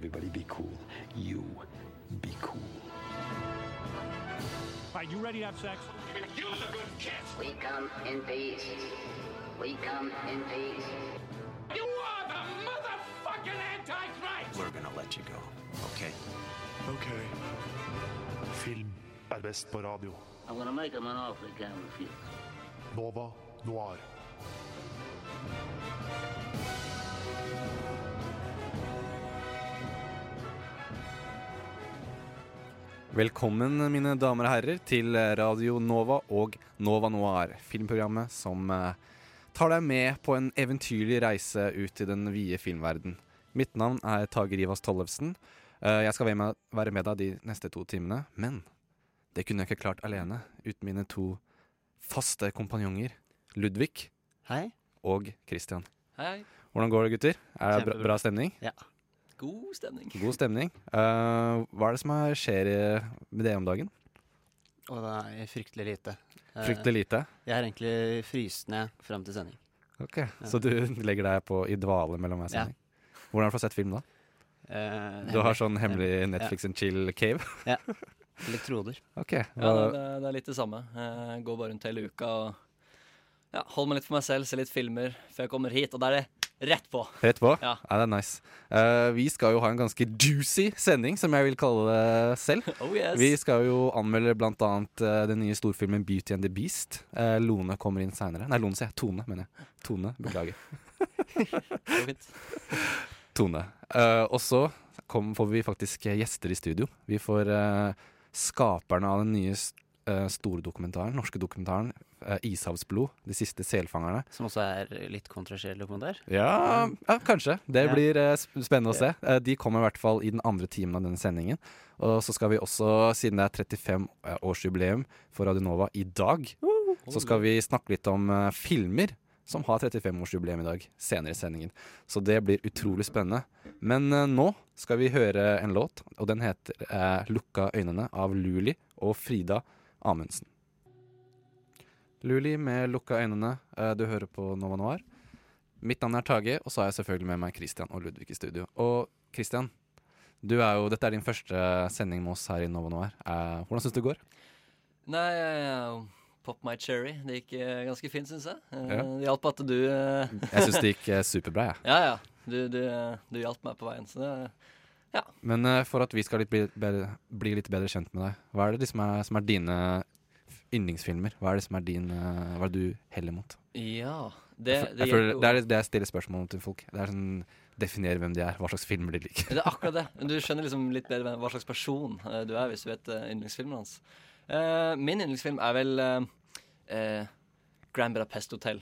Everybody be cool. You be cool. All right, you ready to have sex? Use a good kiss. We come in peace. We come in peace. You are the motherfucking Antichrist! We're gonna let you go, okay? Ok. Film er best på radio. I'm gonna make him an offer he can't refuse. Nova Noir. Velkommen, mine damer og herrer, til Radio Nova og Nova Noir, filmprogrammet som eh, tar deg med på en eventyrlig reise ut i den vide filmverden. Mitt navn er Tage Rivas Tollefsen. Eh, jeg skal være med, deg de neste to timene, men det kunne jeg ikke klart alene uten mine to faste kompanjonger, Ludvig Hei. og Christian. Hei. Hvordan går det, gutter? Er det bra, bra stemning? God stemning. God stemning. Uh, hva er det som er- skjer med det om dagen? Og det er fryktelig lite. Eh, Fryktelig lite. Jeg er egentlig fryst ned fram til sending. Ok, Så du legger deg på i dvale mellom hver Ja. Hvordan har du fått sett film da? Uh, Du har sånn hemmelig Ja. Netflix and chill cave? ja. Elektroder. Ok. Ja, det, det, det er litt det samme. Jeg går bare rundt hele uka og ja, holder meg litt for meg selv, ser litt filmer før jeg kommer hit, og det er det rett på. Rett på? Ja. det er nice. Uh, vi skal jo ha en ganske juicy sending, som jeg vil kalle det selv. Oh yes. Vi skal jo anmelde blant annet eh, den nye storfilmen Beauty and the Beast. Uh, Lone kommer inn seinere. Nei, Lone sier jeg. Tone, mener jeg. Tone, beklager. Tone. Og så får vi faktisk gjester i studio. Vi får skaperne av den nye s- eh, store dokumentaren, norske dokumentaren eh, 'Ishavsblod', de siste selfangerne. Som også er litt kontroversiell dokumentar. Ja, ja kanskje. Det Ja. blir eh, spennende å se. Eh, de kommer i hvert fall i den andre timen av denne sendingen. Og så skal vi også, siden det er 35-årsjubileum for Radionova i dag, så skal vi snakke litt om eh, filmer som har 35-årsjubileum i dag, senere i sendingen. Så det blir utrolig spennende. Men uh, nå skal vi høre en låt, og den heter uh, 'Lukka øynene' av Luli og Frida Amundsen. Luli med 'Lukka øynene'. Eh, du hører på Nova Noir. Mitt navn er Tage, og så har jeg selvfølgelig med meg Christian og Ludvig i studio. Og Christian, du er jo, dette er din første sending med oss her i Nova Noir. Eh, hvordan syns du det går? Nei, jeg- pop my cherry. Det gikk uh, ganske fint, syns jeg. Uh, Ja. Det hjalp at du Jeg syns det gikk superbra, jeg. Ja, ja. Du, du, eh, du hjalp meg på veien, så det Men uh, for at vi skal litt bli, bedre, bli litt bedre kjent med deg, hva er det som er, som er dine yndlingsfilmer? Hva er det som er din uh, Hva er det du heller mot? Ja. Det, det jeg føler, det er det jeg stiller spørsmål til folk. Det er sånn Definere hvem de er, hva slags filmer de liker. Det er akkurat det. Du skjønner liksom litt bedre hva slags person uh, du er, hvis du vet yndlingsfilmen hans. Min yndlingsfilm er vel Grand Budapest Hotel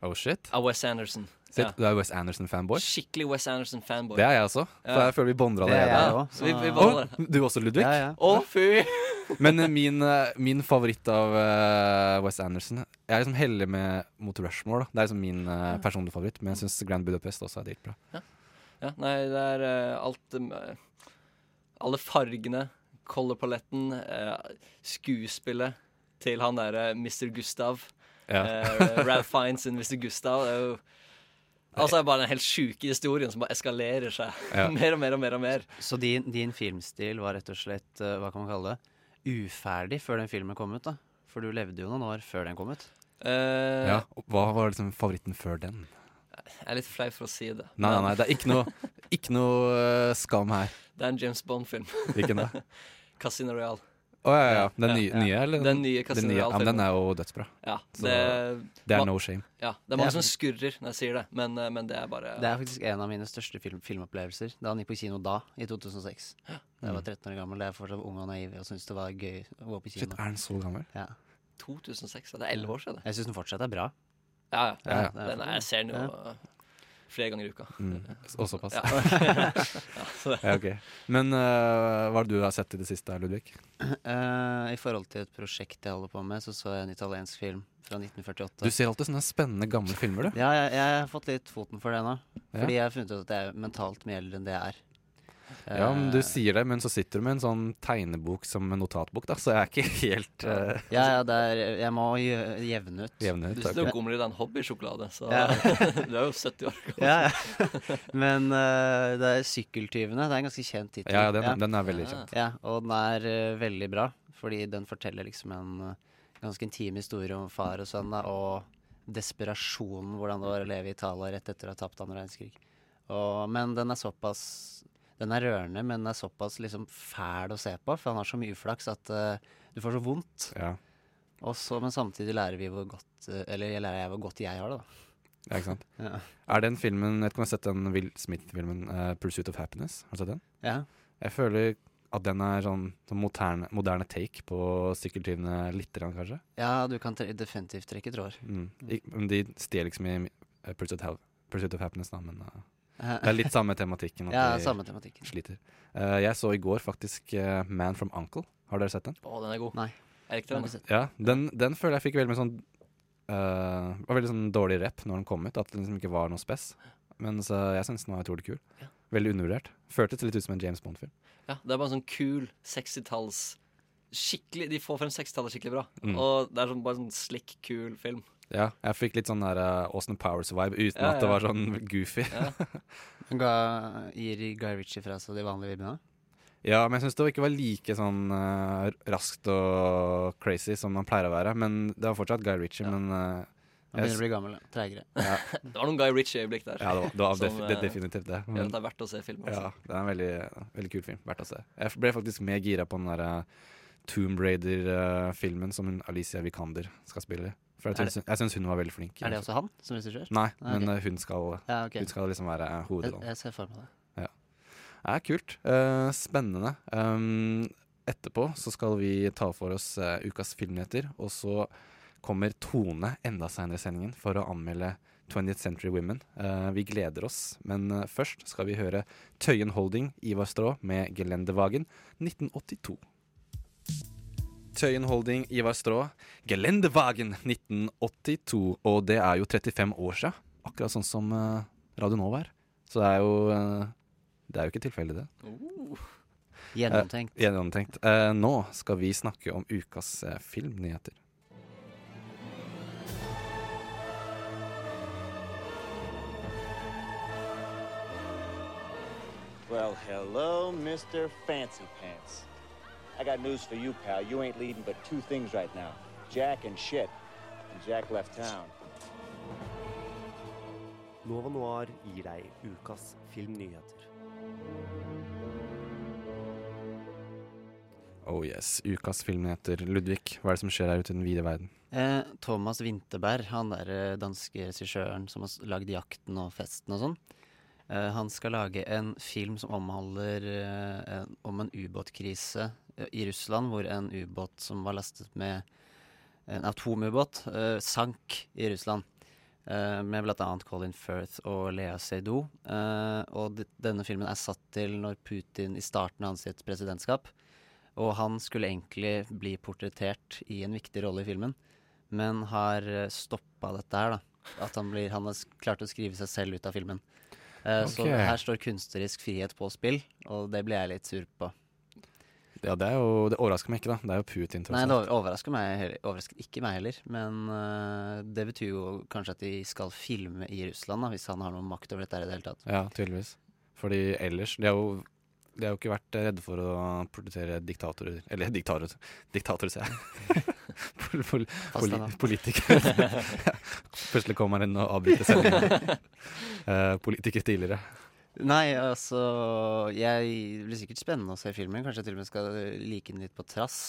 Oh shit. av Wes Anderson. Så Ja. Du er Wes Anderson-fanboy? Skikkelig Wes Anderson-fanboy. Det er jeg også. For Ja. jeg føler vi bondrer Det allerede. jeg Ja, òg. så vi- vi og, du også, Ludvig? Ja, ja. Å, fy! Men eh, min, eh, min favoritt av uh, Wes Anderson Jeg er liksom heldig med mot Rushmore. Da. Det er liksom min uh, personlige favoritt. Men jeg syns Grand Budapest også er dritbra. Ja, nei, det er uh, alt eh, Alle fargene, colorpaletten, uh, skuespillet til han derre Mr. Gustav. Ja. Uh, Ralph Fiennes sin Mr. Gustav. Det er jo Altså det bare den helt sjuke historien som bare eskalerer seg. Ja. mer og mer og mer og mer. Så din, din filmstil var rett og slett, eh, hva kan man kalle det, uferdig før den filmen kom ut, da? For du levde jo noen år før den kom ut. Uh, ja. og Hva var liksom favoritten før den? Jeg er litt flau for å si det. Nei, nei, nei, det er ikke noe, ikke noe eh, skam her. Det er en James Bond-film. Hvilken da? Casino Royale. Å ja, ja. Den nye, ja. nye eller? Den nye Den Casino nye, ja, men den er jo dødsbra. Ja, Så det, Det er no shame. ja, det er mange er- som skurrer når jeg sier det, men, eh, men det er bare Det er faktisk en av mine største film, filmopplevelser. Da han gikk på kino da, i 2006. Da jeg var 13 år gammel, jeg fortsatt var ung og naiv og syntes det var gøy å gå på Shit, kino. er den så gammel? Ja. 2006, det er 11 år siden. Jeg syns den fortsatt er bra. Ja, ja. Ja, ja. Den er, jeg ser den jo flere ganger i uka. Mm. Og såpass. Ja. ja, så. Ja, okay. Men uh, hva er det du har sett i det siste, Ludvig? Uh, I forhold til et prosjekt jeg holder på med, så så jeg en italiensk film fra 1948. Du ser alltid sånne spennende gamle filmer, du. Ja, jeg, jeg har fått litt foten for det nå. Ja. Fordi jeg har funnet ut at jeg er mentalt mye eldre enn det jeg er. Ja, men du sier det, men så sitter du med en sånn tegnebok som en notatbok, da, så jeg er ikke helt uh, Ja, ja, det er, jeg må jevne ut. jevne Du ut. og gomler i den en hobbysjokolade, så Ja. du er jo 70 år gammel. Ja, ja. Men uh, det er 'Sykkeltyvene'. Det er en ganske kjent tittel. Ja, den, ja. den er veldig kjent. Ja, og den er uh, veldig bra, fordi den forteller liksom en ganske intim historie om far og sønn, da, og desperasjonen, hvordan det var å leve i Italia rett etter å ha tapt andre verdenskrig. Og, men den er såpass Den er rørende, men den er såpass liksom fæl å se på, for han har så mye uflaks at uh, du får så vondt. Ja. Også, men samtidig lærer vi hvor godt eh, Eller jeg lærer jeg hvor godt jeg har det, da. ja, ikke sant. Ja. Er den filmen Jeg vet ikke om jeg har sett den Will Smith-filmen uh, 'Pursuit of Happiness'? Har du sett den? Ja. Jeg føler at den er sånn, sånn moderne, moderne take på sykkeltyvene lite grann, kanskje. ja, du kan tre definitivt trekke tråder. Mm. De stjeler liksom i eh, Pursuit of, Happiness, da, men eh, det er litt samme tematikken. At ja, samme tematikken. sliter. Uh, jeg så i går faktisk uh, 'Man from Uncle'. Har dere sett den? Å, den er god. Nei. Jeg likte Den. Ja, den, den føler jeg fikk veldig mye sånn uh, Var veldig sånn dårlig rep når den kom ut. At den liksom ikke var noe spess. Men så jeg syns den var utrolig kul. Ja. Veldig undervurdert. Føltes litt ut som en James Bond-film. Ja, det er bare en sånn kul 60-talls Skikkelig, De får frem 60-tallet skikkelig bra. Mm. Og det er sånn, bare sånn slick, kul film. Ja, jeg fikk litt sånn der uh, Austin Powers-vibe uten Ja, at det var sånn goofy. Ja. Ga, gir Guy Ritchie fra seg de vanlige vibbene? Ja, men jeg syns det ikke var like sånn uh, raskt og crazy som man pleier å være. Men det var fortsatt Guy Ritchie, Ja. men uh, Han begynner å bli gammel, Treigere. Ja. Det var noen Guy Ritchie-øyeblikk der. Ja, det var, det var Som, def det definitivt det. Men, det er verdt å se film. Altså. ja, det er en veldig, veldig kul film. Verdt å se. Jeg ble faktisk mer gira på den derre Tomb Raider-filmen som Alicia Vikander skal spille. For jeg syns, jeg syns hun var veldig flink. Er det også han som regissør? Nei, Ah, men eh, hun, skal, Ja, okay. hun skal liksom være Jeg, hovedrollen. jeg ser for meg det. Det er kult. Uh, spennende. Um, etterpå så skal vi ta for oss uh, ukas filmnyheter, og så kommer Tone enda seinere i sendingen for å anmelde 20th Century Women. Uh, vi gleder oss, men først skal vi høre Tøyen Holding, Ivar Strå med Gelendevagen 1982. Tøyen Holding, Ivar Strå, Gelendewagen 1982. Og det er jo 35 år siden, akkurat sånn som eh, Radio Nova er. Så det er jo eh, Det er jo ikke tilfeldig, det. Uh, Gjennomtenkt. Gjennomtenkt. Eh, nå skal vi snakke om ukas eh, filmnyheter. Well, hello, Mr. Fancy Pants. I got news for you, pal. You ain't leading but two things right now Jack and shit. And Jack left town. Nova Noir gir deg ukas filmnyheter. Oh yes, ukas filmnyheter. Ludvig, hva er det som skjer her ute i den vide verden? Eh, Thomas Winterberg, han der eh, danske regissøren som har lagd 'Jakten' og 'Festen' og sånn, han skal lage en film som omhandler eh, en, om en ubåtkrise eh, i Russland, hvor en ubåt som var lastet med en atomubåt, eh, sank i Russland. Uh, med bl.a. Colin Firth og Lea Seydoux. Uh, og denne filmen er satt til når Putin i starten av sitt presidentskap. Og han skulle egentlig bli portrettert i en viktig rolle i filmen, men har stoppa dette her, da. At han, blir, han har klart å skrive seg selv ut av filmen. Eh, Så her står kunstnerisk frihet på spill, og det blir jeg litt sur på. Ja, det, jo, det overrasker meg ikke, da. Det er jo Putin, Nei, det overrasker, meg, overrasker ikke meg heller, men uh, det betyr jo kanskje at de skal filme i Russland, da, hvis han har noen makt over dette her i det hele tatt. Ja, tydeligvis. Fordi ellers De har jo, de har jo ikke vært redde for å portrettere diktatorer Eller diktatorer, diktatorer, sier jeg. pol, pol, da. politikere. Plutselig kommer han inn og avbryter sendingen. politiker politikere tidligere. Nei, altså Jeg Det blir sikkert spennende å se filmen. Kanskje jeg til og med skal like den litt på trass.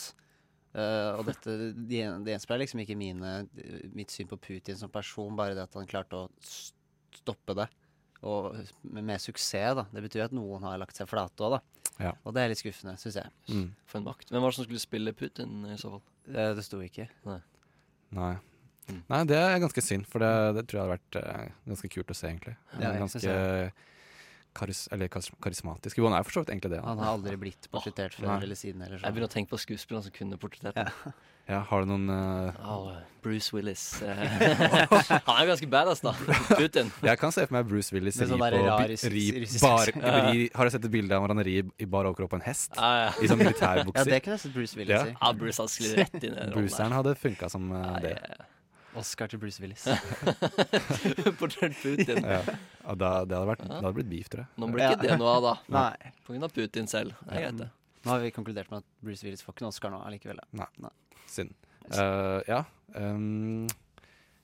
Uh, og dette Det en- gjenspeiler liksom ikke mine, mitt syn på Putin som person, bare det at han klarte å stoppe det. Og med, suksess, da. Det betyr at noen har lagt seg flate òg, da. Ja. Og det er litt skuffende, syns jeg. Mm. for en makt. Hvem var det som skulle spille Putin, i så fall? Det, det sto ikke. Nei. Mm. Nei, det er ganske synd, for det, det tror jeg hadde vært eh, ganske kult å se, egentlig. Ja, ganske karis eller karis karismatisk. Jo, han er for så vidt egentlig det. Han har aldri blitt portrettert før nei. eller siden. Eller Jeg begynner å tenke på skuespillerne som kunne portrettert ham. Ja, har du noen uh... oh, Bruce Willis. Han er ganske badass, da. Putin. Jeg kan se for meg Bruce Willis Med ri sånn på ri, bar, ri, Har du sett et bilde av hvordan han rir i bar overkropp på en hest? Ja, ja. I sånn Ja, militærbukser? det kunne jeg sett Bruce Willis Ja. i. ja, Bruce han sklir rett inn i den Bruceren hadde funka som uh, ah, det. Ja, ja, Oscar til Bruce Willis. ja. Portrett Putin. Ja. Og da, det, hadde vært, det hadde blitt beef, tror jeg. Nå blir ikke det noe av, da. Nei. På grunn av Putin selv. Det er greit, det. Nå har vi konkludert med at Bruce Willis får ikke noen Oscar nå allikevel. da. Synd. Uh, ja. Um,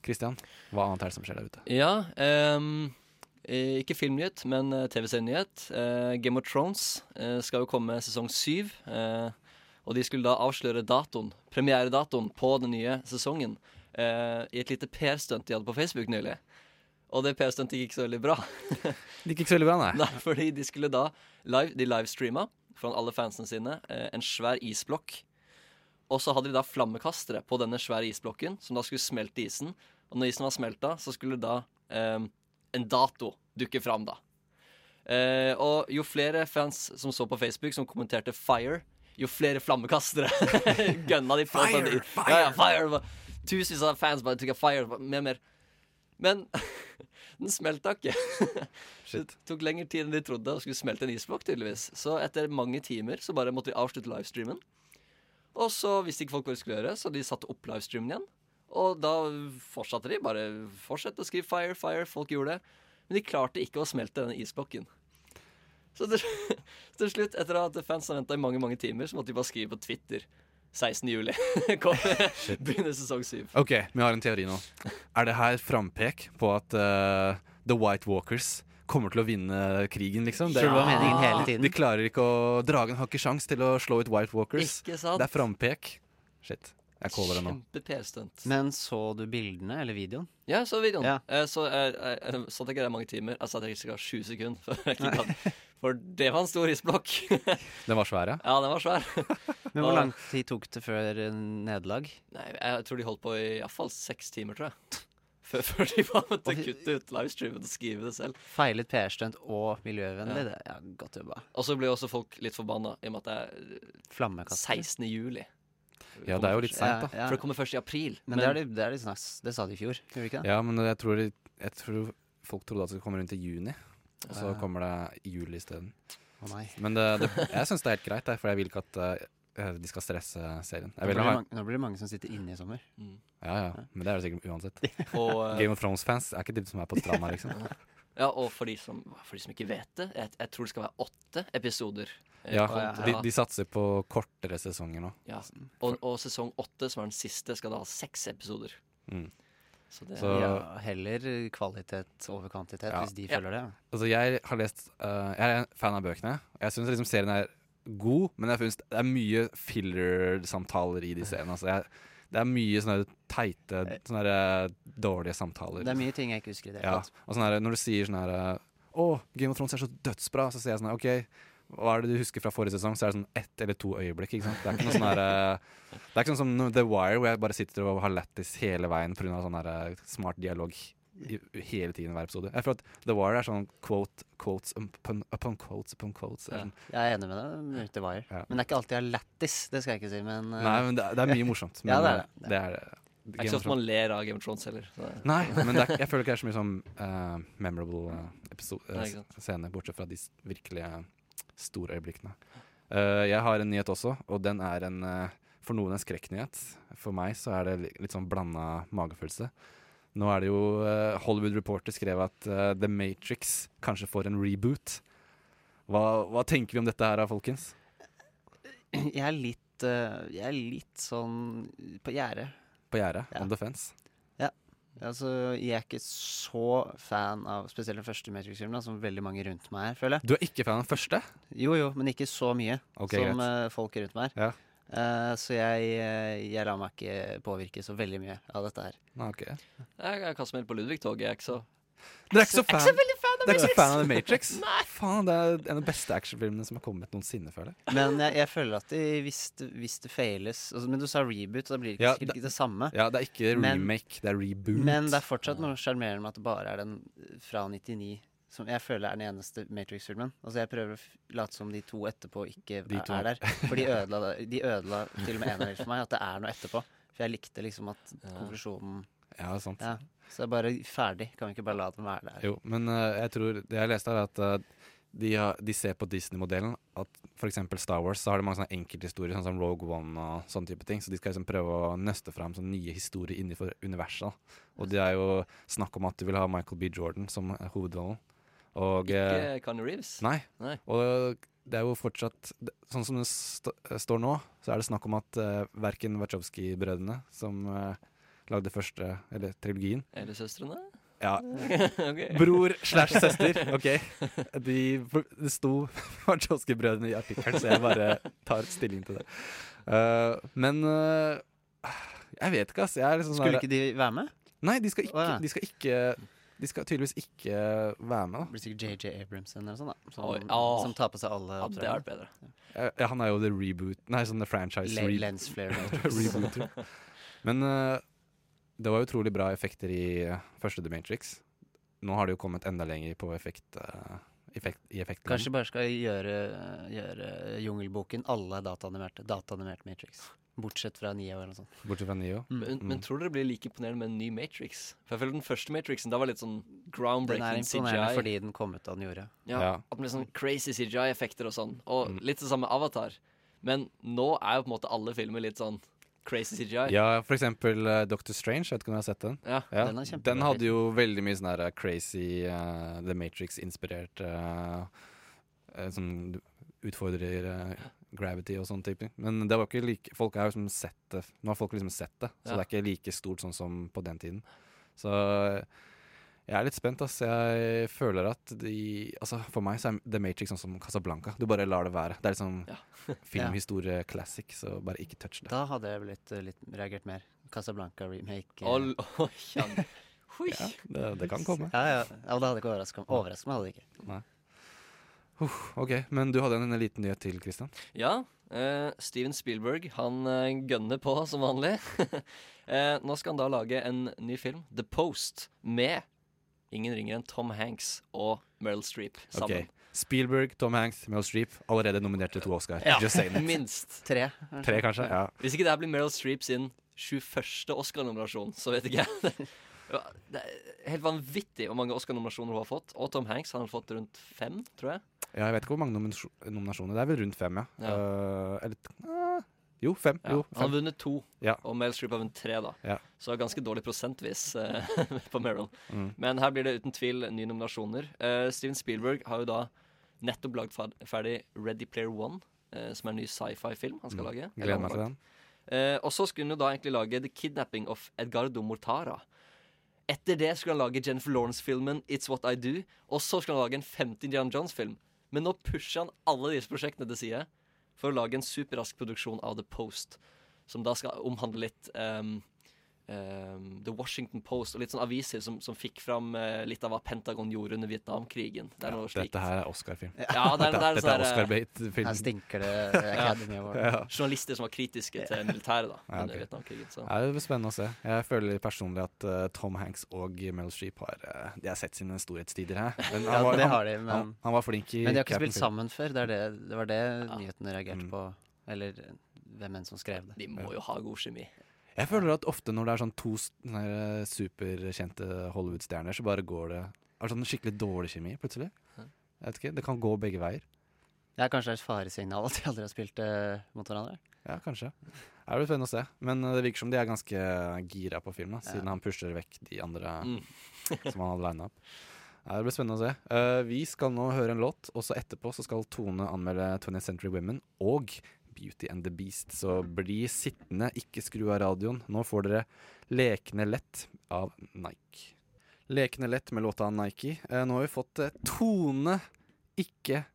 Christian, hva annet er det som skjer der ute? Ja, eh, ikke filmnyhet, men eh, TV-serienyhet. Uh, Game of Thrones uh, skal jo komme sesong syv. eh, og de skulle da avsløre datoen, premieredatoen på den nye sesongen eh, i et lite PR-stunt de hadde på Facebook nylig. Og det PR-stuntet gikk ikke så veldig bra. Det gikk ikke så veldig bra, nei. Nei, fordi de skulle da live, De livestreama foran alle fansene sine eh, en svær isblokk. Og så hadde de da flammekastere på denne svære isblokken, som da skulle smelte isen. Og når isen var smelta, så skulle da eh, en dato dukke fram, da. Eh, og jo flere fans som så på Facebook, som kommenterte 'fire', jo flere flammekastere gønna de på. Fire, de, fire! Ja, ja, fire! Tusenvis av fans bare tok 'fire', mer mer. Men den smelta ikke. Shit. Det tok lengre tid enn de trodde å skulle smelte en isblokk, tydeligvis. Så etter mange timer så bare måtte de avslutte livestreamen. Og så visste ikke folk hva de skulle gjøre, så de satte opp livestreamen igjen. Og da fortsatte de. Bare fortsette å skrive 'fire, fire'. Folk gjorde det. Men de klarte ikke å smelte denne isblokken. Så til, til slutt, etter at fans har venta i mange mange timer, så måtte de bare skrive på Twitter 16. juli. Begynner sesong 7. Ok, vi har en teori nå. Er det her frampek på at uh, The White Walkers kommer til å vinne krigen, liksom? Det hele De klarer ikke å Dragen har ikke sjans til å slå ut White Walkers. Ikke sant? Det er frampek. Shit. Jeg caller det nå. Kjempe-PR-stunt. Men så du bildene eller videoen? Ja, så videoen. Ja. Eh, Så jeg, jeg, jeg satt ikke der mange timer. Jeg satt ikke sikkert sju sekunder. For, jeg for det var en stor isblokk. Den var svær, ja. ja, den var svær. Men hvor lang tid tok det før eh, nederlag? Nei, jeg tror de holdt på i iallfall seks timer, tror jeg. Før, før de bare måtte Oi. kutte ut livestreamen og skrive det selv. Feilet PR-stunt og miljøvennlig. Ja. Det ja, Godt jobba. Og så blir også folk litt forbanna i og med at det er 16. juli. Ja, det er jo litt seint, da. Ja, For det kommer først i april. Men, det er litt, det er litt snakks. Det sa de i fjor, gjorde de ikke det? Ja, men jeg tror, jeg tror folk trodde at det kommer rundt i juni. Og så Ja. kommer det i juli isteden. Å nei. Men det, det, jeg syns det er helt greit, for jeg vil ikke at eh, de skal stresse serien. Nå Jeg vil blir, mange, nå blir det mange som sitter inne i sommer. Mm. ja, ja, men det er det sikkert uansett. Og, eh, Game of Thrones-fans er ikke de som er på stranda, liksom. ja, og for de, som, for de som ikke vet det, jeg, jeg tror det skal være åtte episoder. eh, Ja, kontra- de, de satser på kortere sesonger nå. Ja. Og, og sesong åtte, som er den siste, skal da ha seks episoder. Mm. Så det Så- Ja, heller kvalitet over kvantitet, Ja. hvis de Ja. følger det. Altså, jeg har lest uh, Jeg er en fan av bøkene. Jeg syns liksom serien er god, men jeg synes det er mye filler-samtaler i de scenene. Altså, jeg, det er mye sånne teite, sånne dårlige samtaler. Det er mye ting jeg ikke husker i det Ja, hele tatt. og sånne, når du sier sånn her Å, Game of Thrones er så dødsbra, så sier jeg sånn OK, hva er det du husker fra forrige sesong? Så er det sånn ett eller to øyeblikk. Det er ikke noe sånn eh, Det er ikke sånn som The Wire, hvor jeg bare sitter og har lættis hele veien pga. sånn eh, smart dialog i, hele tiden i hver episode. Jeg føler at The Wire er sånn quote, quotes upon, upon quotes upon quotes. Er Ja. Sånn, Jeg er enig med deg. The Wire. Ja. Men det er ikke alltid jeg har lættis, det skal jeg ikke si. Men uh... nei, men det, det er mye morsomt. Men Ja, det er eh, det. det er det. Er ikke sånn at man ler av Game of Thrones heller. Så. Nei, men det er, jeg føler ikke det er så mye sånn uh, memorable uh, Nei, ikke sant. bortsett fra de virkelige store øyeblikkene. Eh, jeg har en nyhet også, og den er en eh, for noen en skrekknyhet. For meg så er det litt sånn blanda magefølelse. Nå er det jo eh, Hollywood Reporter skrev at eh, The Matrix kanskje får en reboot. Hva, hva tenker vi om dette her, folkens? jeg er litt eh, Jeg er litt sånn på gjerdet. På gjerdet? Ja. On the fence? Altså, jeg er ikke så fan av spesielt den første Matrix-filmen, som veldig mange rundt meg er, føler jeg. Du er ikke fan av den første? Jo jo, men ikke så mye okay, som greit. folk rundt meg er. Ja. Eh, så jeg, eh, jeg lar meg ikke påvirke så veldig mye av dette her. Okay. ok. Jeg, jeg kaster meg på Ludvig-toget. Jeg er ikke så Dere er ikke så fan, Jeg er ikke så fan av så Matrix. fan av The Matrix? Faen, det er en av de beste actionfilmene som har kommet noensinne, føler jeg. Men jeg, jeg føler at de, hvis, hvis det feiles altså, Men du sa reboot, da blir det ikke, Ja, det- ikke det samme. Ja, det er ikke Men- remake, det er reboot. Men det er fortsatt noe sjarmerende med at det bare er den fra 99 som jeg føler er den eneste Matrix-filmen. Altså Jeg prøver å late som de to etterpå ikke De er, er der. For de ødela, de ødela til og med en av dem for meg, at det er noe etterpå. For jeg likte liksom at konklusjonen Ja, sant. Ja. Så det er bare ferdig. Kan vi ikke bare la dem være der? Jo, men uh, jeg tror Det jeg leste, er at uh, de, har, de ser på Disney-modellen at f.eks. Star Wars så har det mange sånne enkelthistorier, sånn som Rogue One og sånne type ting. Så de skal liksom prøve å nøste fram sånne nye historier innenfor universet. da. Og det er jo snakk om at de vil ha Michael B. Jordan som eh, hovedrollen. Og eh, Ikke Conny Reeves. Nei. Nei. Og det er jo fortsatt Sånn som det st står nå, så er det snakk om at uh, verken Wachowski-brødrene, som uh, lagde første, eller trilogien Er det søstrene? Ja. okay. Bror slash søster, OK. De, det sto Wachowski-brødrene i artikkelen, så jeg bare tar stilling til det. Uh, men eh, jeg vet ikke, ass. Jeg er liksom sånn Skulle der- ikke de være med? Nei, de skal ikke, de skal ikke De skal tydeligvis ikke være med, da. Det blir sikkert JJ Abramson eller sånn, da. Som, Oi, åh. som tar på seg alle Ja, det hadde vært bedre. Ja, ja, han er jo the reboot Nei, sånn the franchise Le re- lens flare rebooter. Men eh, det var utrolig bra effekter i eh, første The Matrix. Nå har det jo kommet enda lenger på effekt, eh, effekt i effektland. Kanskje bare skal gjøre, gjøre Jungelboken alle dataanimerte. Dataanimert Matrix. Bortsett fra Nio eller noe sånt. Bortsett fra Neo. Men, men tror dere det blir like imponerende med en ny Matrix? For jeg føler den første Matrixen da var litt sånn Den er groundbreaking imponerende CGI. fordi den kom ut da den gjorde. Ja, Ja. At den blir sånn crazy CGI-effekter og sånn. Og Mm. litt det samme med Avatar. Men nå er jo på en måte alle filmer litt sånn crazy CGI. Ja, for eksempel uh, Doctor Strange. Vet ikke om du har sett den? Ja. Ja, Den er den hadde jo veldig mye sånn her crazy uh, The Matrix-inspirert uh, Som utfordrer eh, gravity og sånn type. Men det var ikke like Folk har liksom sett det Nå har folk liksom sett det, så Ja. det er ikke like stort sånn som på den tiden. Så eh, jeg er litt spent, ass. Jeg føler at de Altså, for meg så er The Matrix sånn som Casablanca. Du bare lar det være. Det er liksom filmhistorie classic, så bare ikke touch det. Da hadde jeg blitt litt reagert mer. Casablanca remake. Oh, Ol- ja. Ja, det, det kan komme. Ja, ja. ja, det hadde ikke overraska meg. Overraska meg hadde det ikke. Nei. Uh, ok, men du hadde en, en liten nyhet til, Christian. Ja, Uh, Steven Spielberg han uh, gønner på som vanlig. Eh, nå skal han da lage en ny film, The Post, med ingen ringer enn Tom Hanks og Meryl Streep sammen. Okay. Spielberg, Tom Hanks, Meryl Streep, allerede nominert til to Oscar. Ja, Just saying it. minst. Tre. Tre, kanskje? Ja. Hvis ikke det her blir Meryl Streep sin 21. Oscar-nominasjon, så vet ikke jeg. Det er helt vanvittig hvor mange Oscar-nominasjoner hun har fått. Og Tom Hanks han har fått rundt fem, tror jeg. ja, jeg vet ikke hvor mange nominasjoner. Det er vel rundt fem, ja. Ja. Uh, eller ah, Jo, fem. Ja, Jo, han har vunnet to, Ja. og Meryl Streep har vunnet tre, da. Ja. Så ganske dårlig prosentvis eh, på Meryl. Mm. Men her blir det uten tvil nye nominasjoner. Eh, Steven Spielberg har jo da nettopp lagd ferdig Ready Player One, eh, som er en ny sci-fi-film han skal Mm. lage. Gleder meg til den. Eh, og så skulle han jo da egentlig lage The Kidnapping of Edgardo Mortara. Etter det skulle han lage Jennifer Lawrence-filmen It's What I Do. Og så skulle han lage en 50 John Johns-film. Men nå pusher han alle disse prosjektene til side for å lage en superrask produksjon av The Post. Som da skal omhandle litt ehm, ehm, The Washington Post og litt sånn aviser som, som fikk fram uh, litt av hva Pentagon gjorde under Vietnamkrigen. Det er Ja, slikt. dette her er Oscar-film. Ja, det er, det er, Dette, dette sånn er eh, Oscar-bait-film. Her stinker det Academy Award. Ja. journalister som var kritiske til militæret da, Ja, under ok. Vietnamkrigen. Så. Ja, det blir spennende å se. Jeg føler personlig at uh, Tom Hanks og Meryl Streep har, uh, de har sett sine storhetstider her. Men Ja, det har de, men- han var flink i Men de har ikke spilt sammen før. Det, er det, det var det nyhetene reagerte Mm. på. Eller hvem enn som skrev det. De må jo ha god kjemi. Jeg føler at ofte når det er sånn to s- sånne her, eh, superkjente Hollywood-stjerner, så bare går det er sånn skikkelig dårlig kjemi plutselig. Jeg vet ikke, Det kan gå begge veier. Det er kanskje et faresignal at de aldri har spilt uh, mot hverandre. Ja, kanskje. Det blir spennende å se. Men eh, det virker som de er ganske gira på film, da, siden Ja. han pusher vekk de andre Mm. som han hadde lina opp. Det blir spennende å se. Uh, vi skal nå høre en låt, og så etterpå så skal Tone anmelde 20th Century Women og Beauty and the Beast. Så bli sittende, ikke skru av radioen. Nå får dere Lekende lett av Nike. Lekende lett med låta Nike. Eh, nå har vi fått eh, Tone, ikke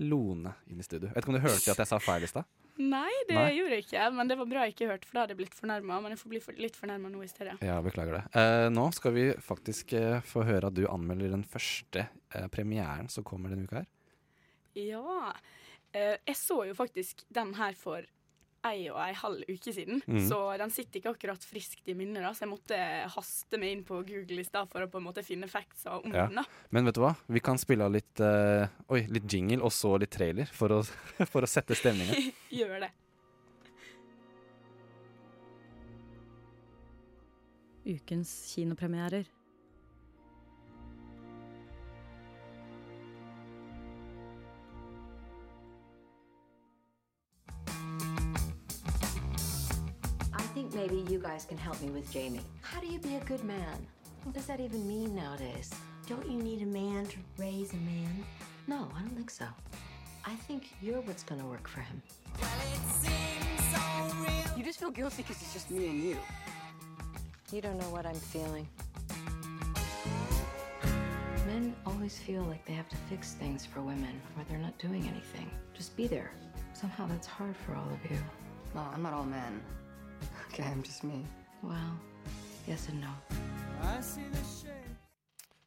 Lone, inn i studio. Vet ikke om du hørte at jeg sa feil i stad? Nei, det Nei. gjorde jeg ikke. Men det var bra jeg ikke hørte, for da hadde jeg blitt fornærma. Men jeg får bli for, litt fornærma nå i stedet. Ja, beklager det. Eh, nå skal vi faktisk eh, få høre at du anmelder den første eh, premieren som kommer denne uka her. Ja. Eh, jeg så jo faktisk den her for ei og ei halv uke siden, mm. så den sitter ikke akkurat friskt i minnet. da, Så jeg måtte haste meg inn på Google i stad for å på en måte finne facts om Ja. den. da. Men vet du hva? Vi kan spille av litt, uh, oi, litt jingle og så litt trailer for å, for å sette stemningen. Gjør det. Ukens kinopremierer. Think maybe you guys can help me with Jamie. How do you be a good man? What does that even mean nowadays? Don't you need a man to raise a man? No, I don't think so. I think you're what's gonna work for him. You just feel guilty because it's just me and you. You don't know what I'm feeling. Men always feel like they have to fix things for women, or they're not doing anything. Just be there. Somehow that's hard for all of you. No, I'm not all men. Okay, I'm just me. Well, yes and no.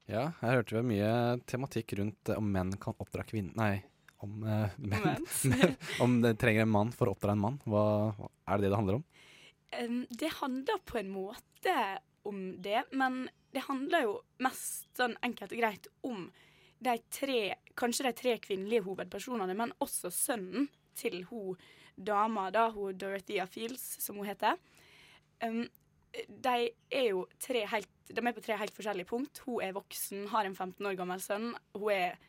Ja, her hørte vi mye tematikk rundt eh, om menn kan oppdra kvinner Nei, om uh, menn. om det trenger en mann for å oppdra en mann. Hva, hva- er det det det handler om? Um, det handler på en måte om det, men det handler jo mest sånn enkelt og greit om de tre, kanskje de tre kvinnelige hovedpersonene, men også sønnen til hun dama, da, hun Dorothea Fields, som hun heter. Um, de er jo tre helt, de er på tre helt forskjellige punkt. Hun er voksen, har en 15 år gammel sønn. Hun er,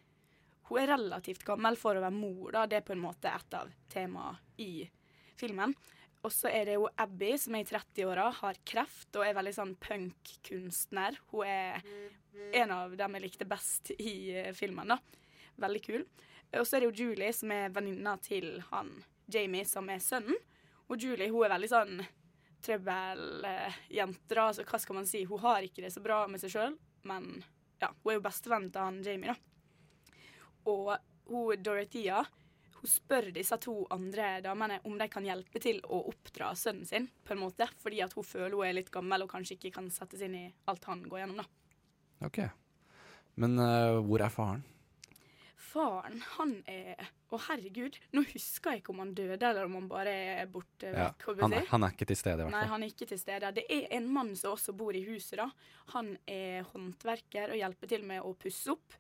hun er relativt gammel for å være mor, da. Det er på en måte et av temaene i filmen. Og så er det jo Abby, som er i 30-åra, har kreft og er veldig sånn punk-kunstner. Hun er en av dem jeg likte best i eh, filmen, da. Veldig kul. Og så er det jo Julie, som er venninna til han Jamie, som er sønnen. Og Julie hun er veldig sånn trøbbeljente, da. Altså, hva skal man si? Hun har ikke det så bra med seg sjøl, men ja, hun er jo bestevennen til han Jamie, da. Og hun Dorothea hun spør disse to andre damene om de kan hjelpe til å oppdra sønnen sin, på en måte, fordi at hun føler hun er litt gammel og kanskje ikke kan settes inn i alt han går gjennom. da. Ok. Men uh, hvor er faren? Faren, han er Å, herregud, nå husker jeg ikke om han døde, eller om han bare er borte Ja, vekk. han, han er ikke til stede, i hvert Nei, han er ikke til stede. Det er en mann som også bor i huset. da. Han er håndverker og hjelper til med å pusse opp.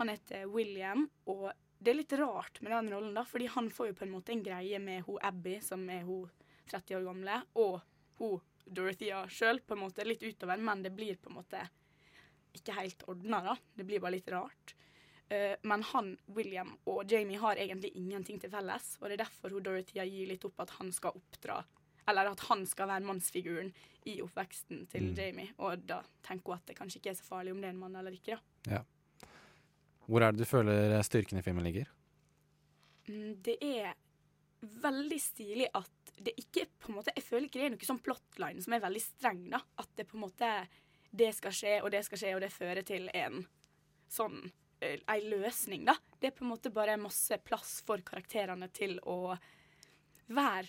Han heter William, og det er litt rart med den rollen, da, fordi han får jo på en måte en greie med hun Abby, som er hun 30 år gamle, og hun Dorothea sjøl, på en måte litt utover, men det blir på en måte ikke helt ordna, da. Det blir bare litt rart. Eh, men han, William og Jamie har egentlig ingenting til felles, og det er derfor hun Dorothea gir litt opp at han skal oppdra Eller at han skal være mannsfiguren i oppveksten til Mm. Jamie. Og da tenker hun at det kanskje ikke er så farlig om det er en mann eller ikke. da. Ja. Hvor er det du føler styrken i filmen ligger? Mm, Det er veldig stilig at det ikke på en måte, Jeg føler ikke det er noe sånn plotline som er veldig streng. da. At det på en måte Det skal skje, og det skal skje, og det fører til en sånn Ei løsning, da. Det er på en måte bare masse plass for karakterene til å være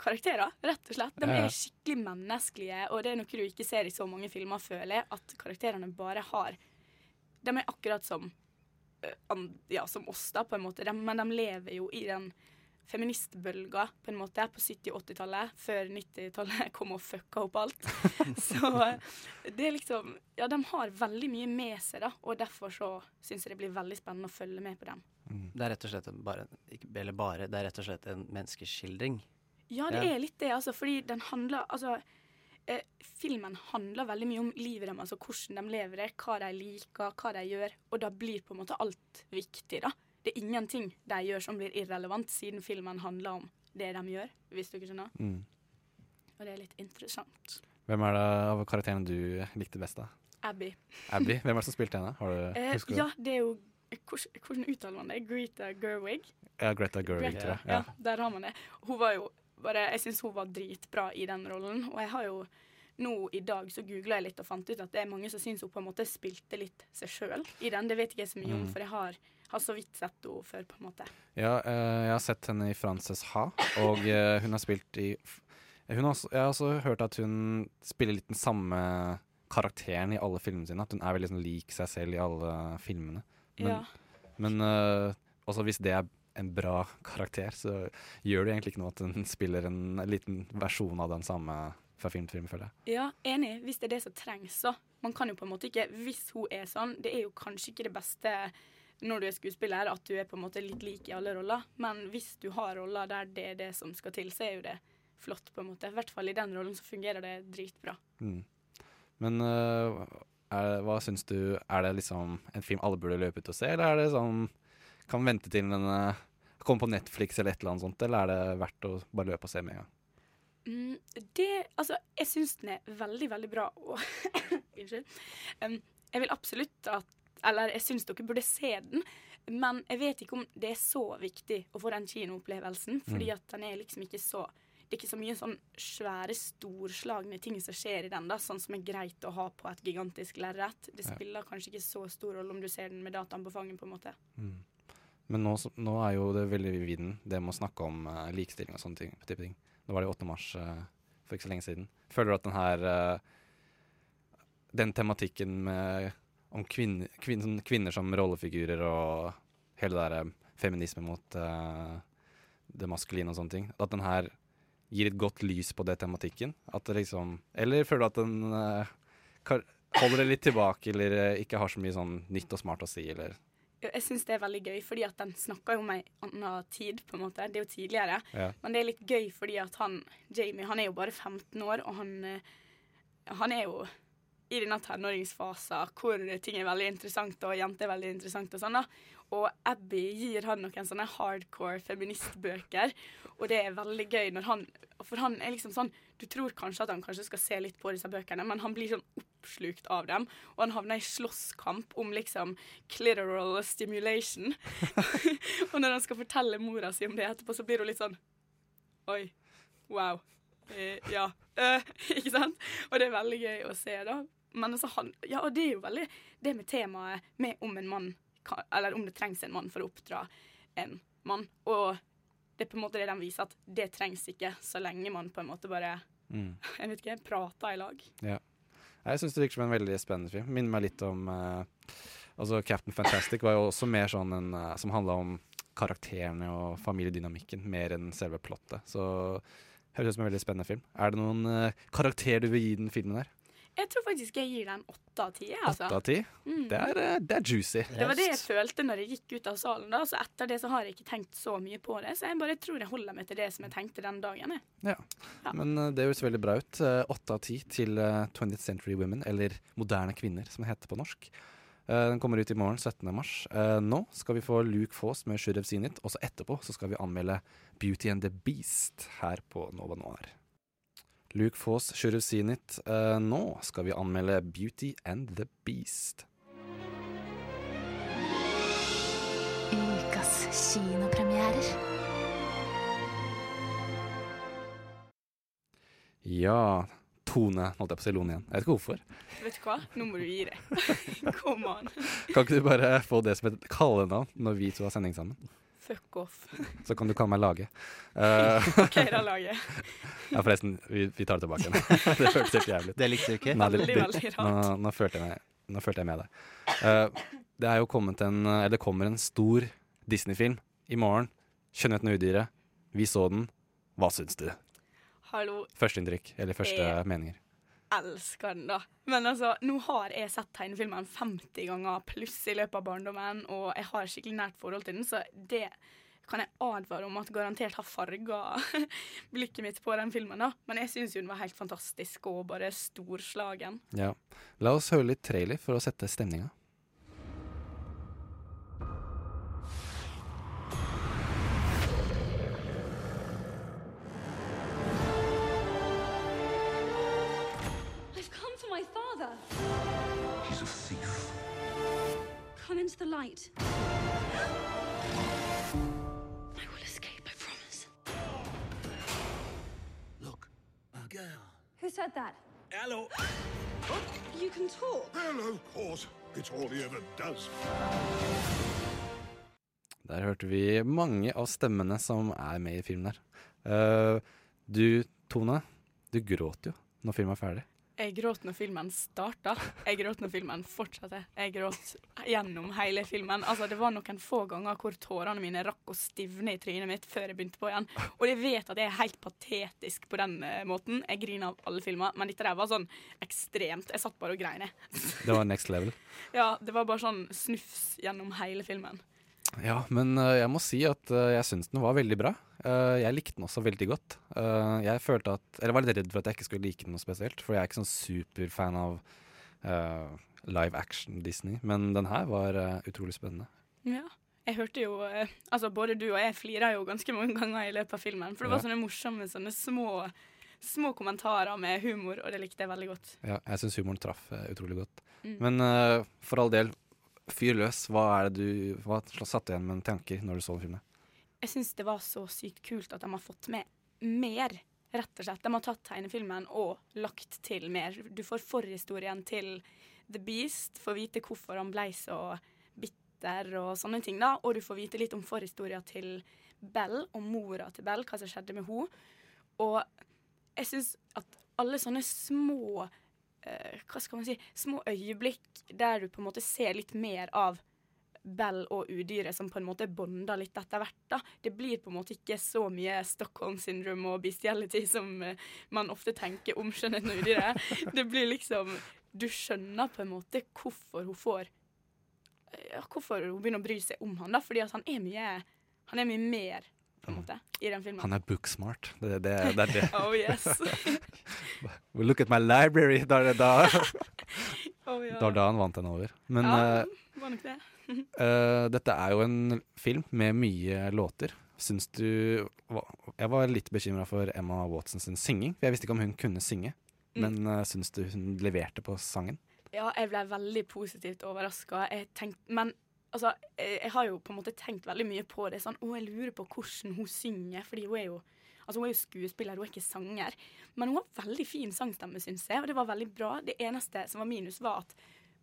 karakterer, rett og slett. De er skikkelig menneskelige, og det er noe du ikke ser i så mange filmer, føler jeg. At karakterene bare har De er akkurat som eh, ja, som oss, da, på en måte. De, men de lever jo i den feministbølga på en måte på 70- og 80-tallet, før 90-tallet kom og fucka opp alt. så det er liksom Ja, de har veldig mye med seg, da, og derfor så syns jeg det blir veldig spennende å følge med på dem. Det er rett og slett bare, ikke, eller bare, det er rett og slett en menneskeskildring. Ja, det Ja. er litt det, altså, fordi den handler Altså, eh, filmen handler veldig mye om livet deres, altså hvordan de lever det, hva de liker, hva de gjør, og da blir på en måte alt viktig, da. Det er ingenting de gjør som blir irrelevant, siden filmen handler om det de gjør, hvis du ikke skjønner. Mm. Og det er litt interessant. Hvem er det av karakterene du likte best, da? Abby. Abby? Hvem er det som spilte henne? Har du, Eh, husker du? ja, det er jo Hvordan, uttaler man det? Greta Gerwig? Ja, Greta Gerwig, tror jeg. Ja. Ja. der har man det. Hun var jo bare Jeg syns hun var dritbra i den rollen, og jeg har jo nå i dag så googla jeg litt og fant ut at det er mange som syns hun på en måte spilte litt seg sjøl i den. Det vet ikke jeg så mye om, Mm. for jeg har, har så vidt sett henne før, på en måte. Ja, eh, jeg har sett henne i Frances Ha, og eh, hun har spilt i har også, Jeg har også hørt at hun spiller litt den samme karakteren i alle filmene sine. At hun er veldig sånn lik seg selv i alle filmene. Men, Ja. men eh, også hvis det er en bra karakter, så gjør det egentlig ikke noe at hun spiller en liten versjon av den samme fra film til film, føler jeg. Ja, enig. Hvis det er det som trengs, så. Man kan jo på en måte ikke Hvis hun er sånn, det er jo kanskje ikke det beste når du er skuespiller, at du er på en måte litt lik i alle roller. Men hvis du har roller der det er det som skal til, så er jo det flott, på en måte. I hvert fall i den rollen så fungerer det dritbra. Mm. Men uh, er, hva syns du Er det liksom en film alle burde løpe ut og se, eller er det sånn Kan vente til den øh, kommer på Netflix eller et eller annet sånt, eller er det verdt å bare løpe og se med en gang? Mm, det Altså, jeg syns den er veldig, veldig bra. Og Unnskyld. Um, jeg vil absolutt at Eller jeg syns dere burde se den. Men jeg vet ikke om det er så viktig å få den kinoopplevelsen, fordi Mm. at den er liksom ikke så Det er ikke så mye sånn svære, storslagne ting som skjer i den, da, sånn som er greit å ha på et gigantisk lerret. Det Ja. spiller kanskje ikke så stor rolle om du ser den med dataen på fanget, på en måte. Mm. Men nå, nå er jo det veldig i vinden, det med å snakke om uh, likestilling og sånne ting, Nå var det 8. mars eh, for ikke så lenge siden. Føler du at den her eh, Den tematikken med om kvinner, kvinn, kvinner som rollefigurer og hele det der eh, feminisme mot uh, det maskuline og sånne ting, at den her gir et godt lys på det tematikken? At det liksom Eller føler du at den uh, holder det litt tilbake, eller ikke har så mye sånn nytt og smart å si, eller Jeg syns det er veldig gøy, fordi at den snakker jo om ei anna tid, på en måte. Det er jo tidligere. Ja. Men det er litt gøy fordi at han, Jamie, han er jo bare 15 år, og han, eh, han er jo i denne tenåringsfasen hvor ting er veldig interessant, og jenter er veldig interessant og sånn, da. Og Abby gir han noen sånne hardcore feministbøker, og det er veldig gøy når han For han er liksom sånn Du tror kanskje at han kanskje skal se litt på disse bøkene, men han blir sånn oppslukt av dem, og han havna i slåsskamp om liksom clitoral stimulation. og når han skal fortelle mora si om det etterpå, så blir hun litt sånn Oi. Wow. Eh, ja. Eh, ikke sant? Og det er veldig gøy å se, da. Men altså han Ja, og det er jo veldig det med temaet med om en mann kan, Eller om det trengs en mann for å oppdra en mann. Og det er på en måte det de viser, at det trengs ikke så lenge man på en måte bare Mm. Jeg vet ikke, prater i lag. Ja. Jeg syns det virker som en veldig spennende film. Minner meg litt om uh, Altså Captain Fantastic var jo også mer sånn en uh, som handla om karakterene og familiedynamikken, mer enn selve plottet. Så høres ut som en veldig spennende film. Er det noen uh, karakter du vil gi den filmen her? Jeg tror faktisk jeg gir den åtte av ti. Altså. 8 av ti? Mm. Det, er, eh, det er juicy. Det var det jeg følte når jeg gikk ut av salen. da Så etter det så har jeg ikke tenkt så mye på det. Så jeg bare tror jeg holder meg til det som jeg tenkte den dagen. Jeg. Ja. Men eh, det høres veldig bra ut. Eh, Åtte av ti til eh, 20th Century Women, eller Moderne kvinner, som det heter på norsk. Eh, Den kommer ut i morgen, 17. mars. Eh, Nå skal vi få Luke Foss med Shurev Sinit, og så etterpå så skal vi anmelde Beauty and the Beast her på Nova Noir. Luke Foss, kjører Zenit. Uh. Eh, Nå skal vi anmelde Beauty and the Beast. Ukas kinopremierer. Ja Tone, holdt jeg på å si Lone igjen. Jeg vet ikke hvorfor. Vet du hva? Nå må du gi deg. Kom an. Kan ikke du bare få det som et kallenavn når vi to har sending sammen? Fuck off. Så kan du kalle meg Lage. Uh, OK, da, Lage. Ja, forresten, vi, vi tar det tilbake igjen. det føltes helt jævlig ut. Det likte du ikke? Nei, det, det, veldig nå, rart. nå, følte jeg meg, nå følte jeg med deg. Uh, det er jo kommet en Eller det kommer en stor Disney-film i morgen. 'Skjønnheten og udyret'. Vi så den. Hva syns du? Hallo. Førsteinntrykk, eller første Jeg- meninger. Elsker den, da. Men altså, nå har jeg sett tegnefilmen 50 ganger pluss i løpet av barndommen, og jeg har skikkelig nært forhold til den, så det kan jeg advare om at garantert har farga blikket mitt på den filmen. da. Men jeg syns den var helt fantastisk og bare storslagen. Ja. La oss høre litt trailer for å sette stemninga. Come the light. I will escape, I promise. Look, a girl. Who said that? Hello. You can talk. Hello, of course. It's all he ever does. Der hørte vi mange av stemmene som er med i filmen her. Uh, du, Tone, du gråt jo når filmen er ferdig. Jeg gråt når filmen starta. Jeg gråt når filmen fortsatte. Jeg gråt gjennom hele filmen. Altså, det var noen få ganger hvor tårene mine rakk å stivne i trynet mitt før jeg begynte på igjen. Og jeg vet at jeg er helt patetisk på den eh, måten. Jeg griner av alle filmer, men dette der var sånn ekstremt. Jeg satt bare og grein, jeg. Det var next level. Ja, det var bare sånn snufs gjennom hele filmen. Ja, men eh, jeg må si at eh, jeg syns den var veldig bra. Eh, jeg likte den også veldig godt. Jeg følte at Eller var litt redd for at jeg ikke skulle like den noe spesielt, for jeg er ikke sånn superfan av uh, live action Disney. Men den her var utrolig spennende. Ja. Jeg hørte jo Altså, både du og jeg flira jo ganske mange ganger i løpet av filmen. For det var Ja. sånne morsomme, sånne små, små kommentarer med humor, og det likte jeg veldig godt. Ja, jeg syns humoren traff utrolig godt. Mm. Men uh, for all del, fyr løs. Hva er det du Hva satt du igjen med tanker når du så filmen? Jeg syns det var så sykt kult at de har fått med mer, rett og slett. De har tatt tegnefilmen og lagt til mer. Du får forhistorien til The Beast, får vite hvorfor han ble så bitter og sånne ting, da. Og du får vite litt om forhistorien til Bell og mora til Bell, hva som skjedde med henne. Og jeg syns at alle sånne små Hva skal man si Små øyeblikk der du på en måte ser litt mer av Bell og udyret som på en måte bonder litt etter hvert. da. Det blir på en måte ikke så mye Stockholm syndrome og bestiality som eh, man ofte tenker om skjønnheten og udyret. Det blir liksom Du skjønner på en måte hvorfor hun får ja, Hvorfor hun begynner å bry seg om han da, fordi at han er mye Han er mye mer, på en måte, i den filmen. Han er booksmart. Det, det, det er det. Oh, yes. Well, Look at my library! Da er da, Oh, ja. det da han vant den over. Men ja, eh, var nok det. uh, dette er jo en film med mye låter. Syns du Jeg var litt bekymra for Emma Watson sin synging. For jeg visste ikke om hun kunne synge. Mm. Men uh, syns du hun leverte på sangen? Ja, jeg ble veldig positivt overraska. Men altså, jeg, har jo på en måte tenkt veldig mye på det. Sånn, å, jeg lurer på hvordan hun synger, fordi hun er jo Altså, hun er jo skuespiller, hun er ikke sanger. Men hun har veldig fin sangstemme, syns jeg, og det var veldig bra. Det eneste som var minus, var at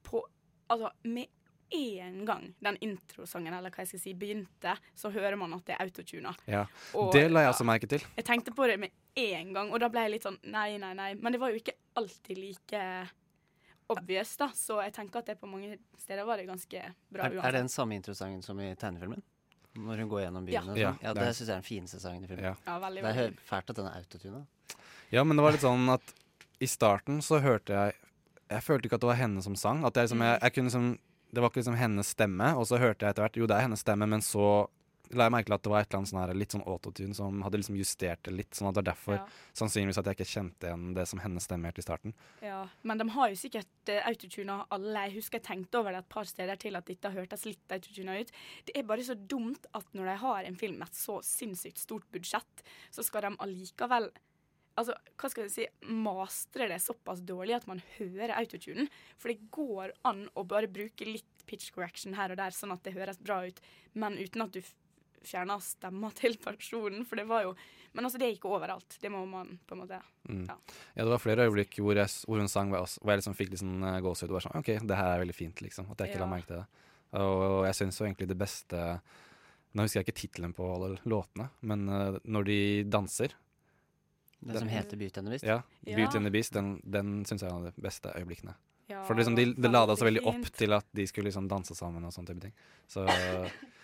på Altså, med en gang den introsangen, eller hva jeg skal si, begynte, så hører man at det er autotuna. Ja, Og- Det la jeg også merke til. Jeg tenkte på det med en gang, og da ble jeg litt sånn nei, nei, nei. Men det var jo ikke alltid like obvious, da, så jeg tenker at det på mange steder var det ganske bra Er, er det den samme introsangen som i tegnefilmen? Når hun går gjennom byen Ja. og sånn? Ja, Ja, det syns jeg er den fineste sangen i filmen. Ja. Ja, veldig, det er fælt at den er autotuna. Ja, men det var litt sånn at i starten så hørte jeg Jeg følte ikke at det var henne som sang. At jeg liksom, jeg, jeg kunne liksom Det var ikke liksom hennes stemme, og så hørte jeg etter hvert Jo, det er hennes stemme, men så la jeg merke til at det var et eller annet sånn her, litt sånn autotune som hadde liksom justert det litt. Sånn at det var derfor Ja. sannsynligvis at jeg ikke kjente igjen det som hennes stemme helt i starten. Ja, men de har jo sikkert uh, autotuna alle. Jeg husker jeg tenkte over det et par steder til at dette hørtes litt autotuna ut. Det er bare så dumt at når de har en film med et så sinnssykt stort budsjett, så skal de allikevel Altså, hva skal jeg si, mastre det såpass dårlig at man hører autotunen. For det går an å bare bruke litt pitch correction her og der, sånn at det høres bra ut, men uten at du f- fjerner stemma til personen. For det var jo Men altså, det gikk ikke overalt. Det må man på en måte Mm. Ja. Ja, det var flere øyeblikk hvor, jeg, hvor hun sang hvor jeg, hvor jeg liksom fikk sånn uh, gåsehud. Og var sånn, OK, det her er veldig fint, liksom. At jeg ikke la Ja. merke til det. Og jeg syns jo egentlig det beste Nå husker jeg ikke tittelen på alle låtene, men uh, når de danser Den som heter Beauty and the Beast? Ja. Ja. Beauty and the Beast, den, den syns jeg er de beste øyeblikkene. Ja, For liksom, de, det lada så veldig opp til at de skulle liksom danse sammen og sånne type ting. Så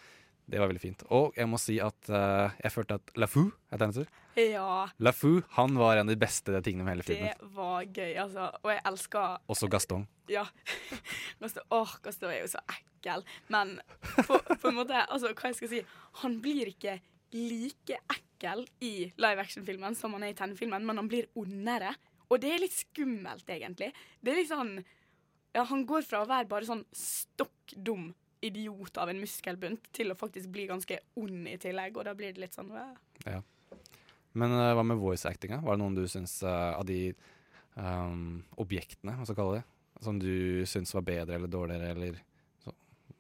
det var veldig fint. Og jeg må si at uh, jeg følte at LaFou er det heter? Ja. LaFou, han var en av de beste tingene med hele filmen. Det var gøy, altså. Og jeg elsker Også Gaston. Ja. Gaston, åh, Gaston er jo så ekkel. Men på, på en måte, altså, hva jeg skal si Han blir ikke like ekkel i live action-filmen som han er i tegnefilmen, men han blir ondere. Og det er litt skummelt, egentlig. Det er litt sånn Ja, han går fra å være bare sånn stokk dum idiot av en muskelbunt til å faktisk bli ganske ond i tillegg, og da blir det litt sånn «Åh». Ja. Men uh, hva med voice actinga? Var det noen du syns uh, av de um, objektene, hva skal jeg kalle det, som du syns var bedre eller dårligere, eller så,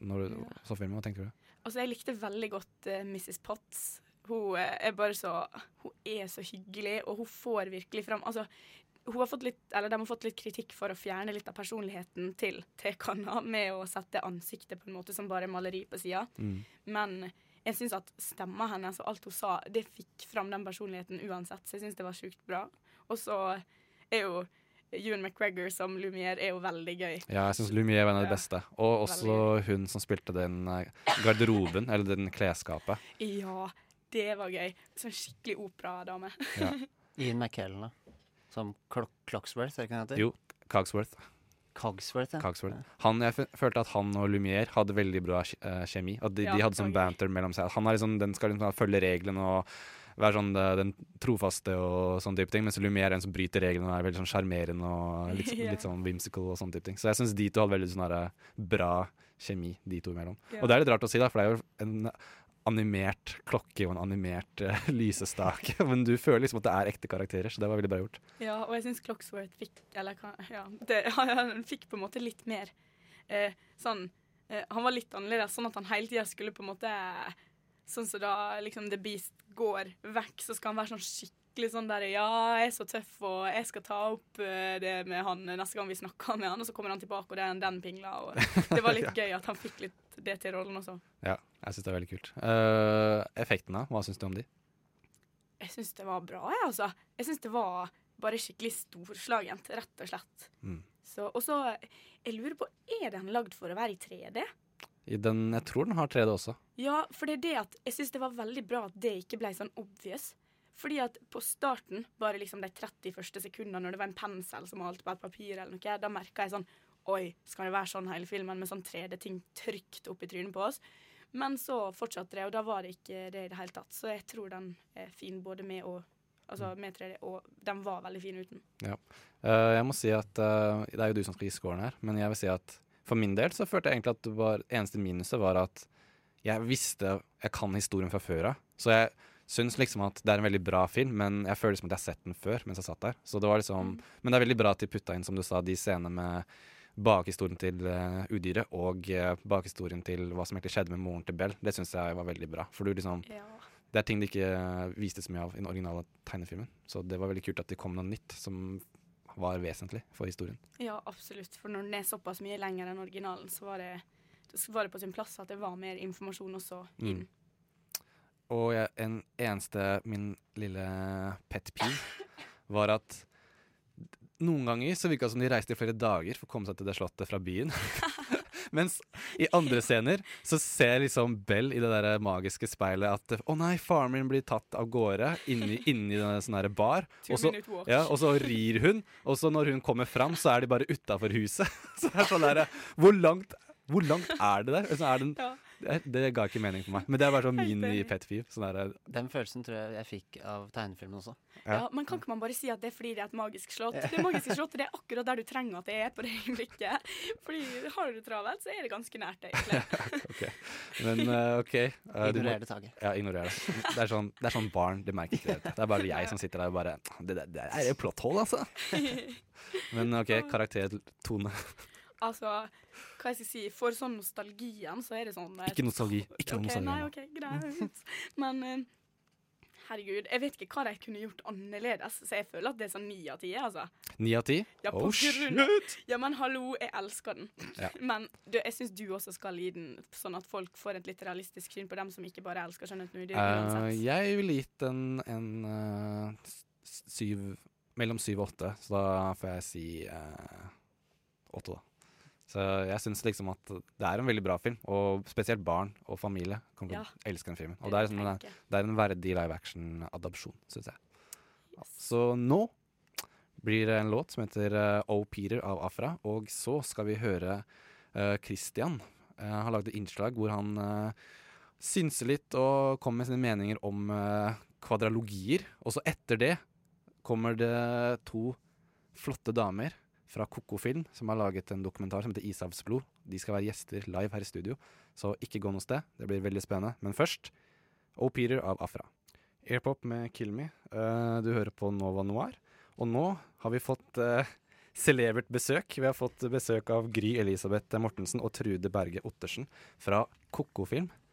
når du Ja. så filmen? Hva tenker du? Altså, jeg likte veldig godt uh, Mrs. Potts. Hun eh, er bare så Hun er så hyggelig, og hun får virkelig fram Altså, hun har fått litt, eller de har fått litt kritikk for å fjerne litt av personligheten til Tekana med å sette ansiktet på en måte som bare maleri på sida. Mm. Men jeg syns at stemma hennes og alt hun sa, det fikk fram den personligheten uansett. Så jeg syns det var sjukt bra. Og så er jo Ewan McGregor som Lumière er jo veldig gøy. Ja, jeg syns Lumière var en av de beste. Og også hun som spilte den eh, garderoben, eller den klesskapet. Ja, det var gøy. Sånn skikkelig operadame. Ja. Ian McKellen, da. Som Clock Clocksworth, er det ikke han heter? Jo, Cogsworth. Cogsworth, ja. Cogsworth. Han, jeg følte at han og Lumière hadde veldig bra eh, kjemi. At de, Ja, de hadde sånn banter mellom seg. Han er liksom, den skal liksom følge reglene og være sånn eh, den trofaste og sånn type ting. Mens Lumière er en som bryter reglene og er veldig sånn sjarmerende og litt, yeah. litt sånn whimsical og sånn type ting. Så jeg syns de to hadde veldig sånn bra kjemi, de to imellom. Ja. Og det er litt rart å si, da, for det er jo en animert klokke og en animert uh, lysestake. Men du føler liksom at det er ekte karakterer, så det var veldig bra gjort. Ja, og jeg syns Clocksworth fikk Eller ja, det, han fikk på en måte litt mer eh, sånn eh, Han var litt annerledes, sånn at han hele tida skulle på en måte Sånn som da liksom The Beast går vekk, så skal han være sånn skikkelig sånn der Ja, jeg er så tøff, og jeg skal ta opp uh, det med han neste gang vi snakker med han, og så kommer han tilbake, og det er en den pingla. Og det var litt gøy at han fikk litt det til rollen også. Ja, jeg syns det er veldig kult. Uh, effektene, hva syns du om de? Jeg syns det var bra, jeg, altså. Jeg syns det var bare skikkelig storslagent, rett og slett. Mm. Så, og så, jeg lurer på, er den lagd for å være i 3D? I den, jeg tror den har 3D også. Ja, for det er det at jeg syns det var veldig bra at det ikke ble sånn obvious. Fordi at på starten, bare liksom de 30 første sekundene når det var en pensel som malte på et papir, eller noe, da merka jeg sånn Oi, skal det være sånn hele filmen med sånn 3D-ting trygt opp i trynet på oss? Men så fortsatte det, og da var det ikke det i det hele tatt. Så jeg tror den er fin både med og Altså med 3D, og den var veldig fin uten. Ja. Uh, jeg må si at uh, Det er jo du som skal gi scoren her, men jeg vil si at for min del så følte jeg egentlig at det var eneste minuset var at jeg visste Jeg kan historien fra før av. Så jeg syns liksom at det er en veldig bra film, men jeg føler som at jeg har sett den før mens jeg satt der. Så det var liksom Men det er veldig bra at de putta inn, som du sa, de scenene med bakhistorien til uh, udyret og uh, bakhistorien til hva som egentlig skjedde med moren til Bell. Det syns jeg var veldig bra. For du liksom Ja. Det er ting de ikke eh, viste så mye av i den originale tegnefilmen. Så det var veldig kult at det kom noe nytt som var vesentlig for historien. Ja, absolutt. For når den er såpass mye lenger enn originalen, så var det, så var det på sin plass at det var mer informasjon også inn. Mm. Og jeg, en eneste min lille pet peeve var at noen ganger så virka det som de reiste i flere dager for å komme seg til det slottet fra byen. Mens i andre scener så ser liksom Bell i det der magiske speilet at Å nei, faren min blir tatt av gårde inni, inni denne sånn bar. Og så, ja, og så rir hun, og så når hun kommer fram, så er de bare utafor huset. Så det er sånn der, hvor langt, hvor langt er det der? Altså, er den, det, det ga ikke mening for meg. Men det er bare sånn min i pet peeve. Sånn Den følelsen tror jeg jeg fikk av tegnefilmen også. Ja. Men kan ikke man bare si at det er fordi det er et magisk slott? Det magiske slottet det er akkurat der du trenger at det er på det øyeblikket. Fordi har du det travelt, så er det ganske nært deg. egentlig. Ok. Men uh, OK. Uh, Ignorer det, Tage. Ja, ignorer det. Det er sånn, det er sånn barn, det merker ikke det. Det er bare jeg som sitter der og bare Det, det, det er jo plot hole, altså. Men OK, karakter Tone. Altså, hva jeg skal si, for sånn nostalgien, så er det sånn eh, Ikke nostalgi. Ikke noe nostalgi. Nei, OK, greit. Men eh, herregud, jeg vet ikke hva de kunne gjort annerledes, så jeg føler at det er sånn ni av ti, altså. Ni av ti? Ja, Oh, shit! Ja, men hallo, jeg elsker den. Ja. Men du, jeg syns du også skal gi den, sånn at folk får et litt realistisk syn på dem som ikke bare elsker skjønnheten og udyr Eh, uansett. jeg ville gitt den en en uh, syv Mellom syv og åtte, så da får jeg si åtte, da. Så jeg syns liksom at det er en veldig bra film, og spesielt barn og familie kommer til Ja. å elske den filmen. Og det er, sånn, det er, det er en verdig live action-adopsjon, syns jeg. Så nå blir det en låt som heter uh, Oh Peter av Afra, og så skal vi høre uh, Christian. Uh, har laget et innslag hvor han uh, synser litt og kommer med sine meninger om uh, kvadralogier. Og så etter det kommer det to flotte damer fra Koko-film som har laget en dokumentar som heter Ishavsblod. De skal være gjester live her i studio, så ikke gå noe sted. Det blir veldig spennende. Men først O'Peter av Afra. Airpop med Kill Me. Uh, du hører på Nova Noir. Og nå har vi fått uh, celebert besøk. Vi har fått besøk av Gry Elisabeth Mortensen og Trude Berge Ottersen fra Koko-film. Eh,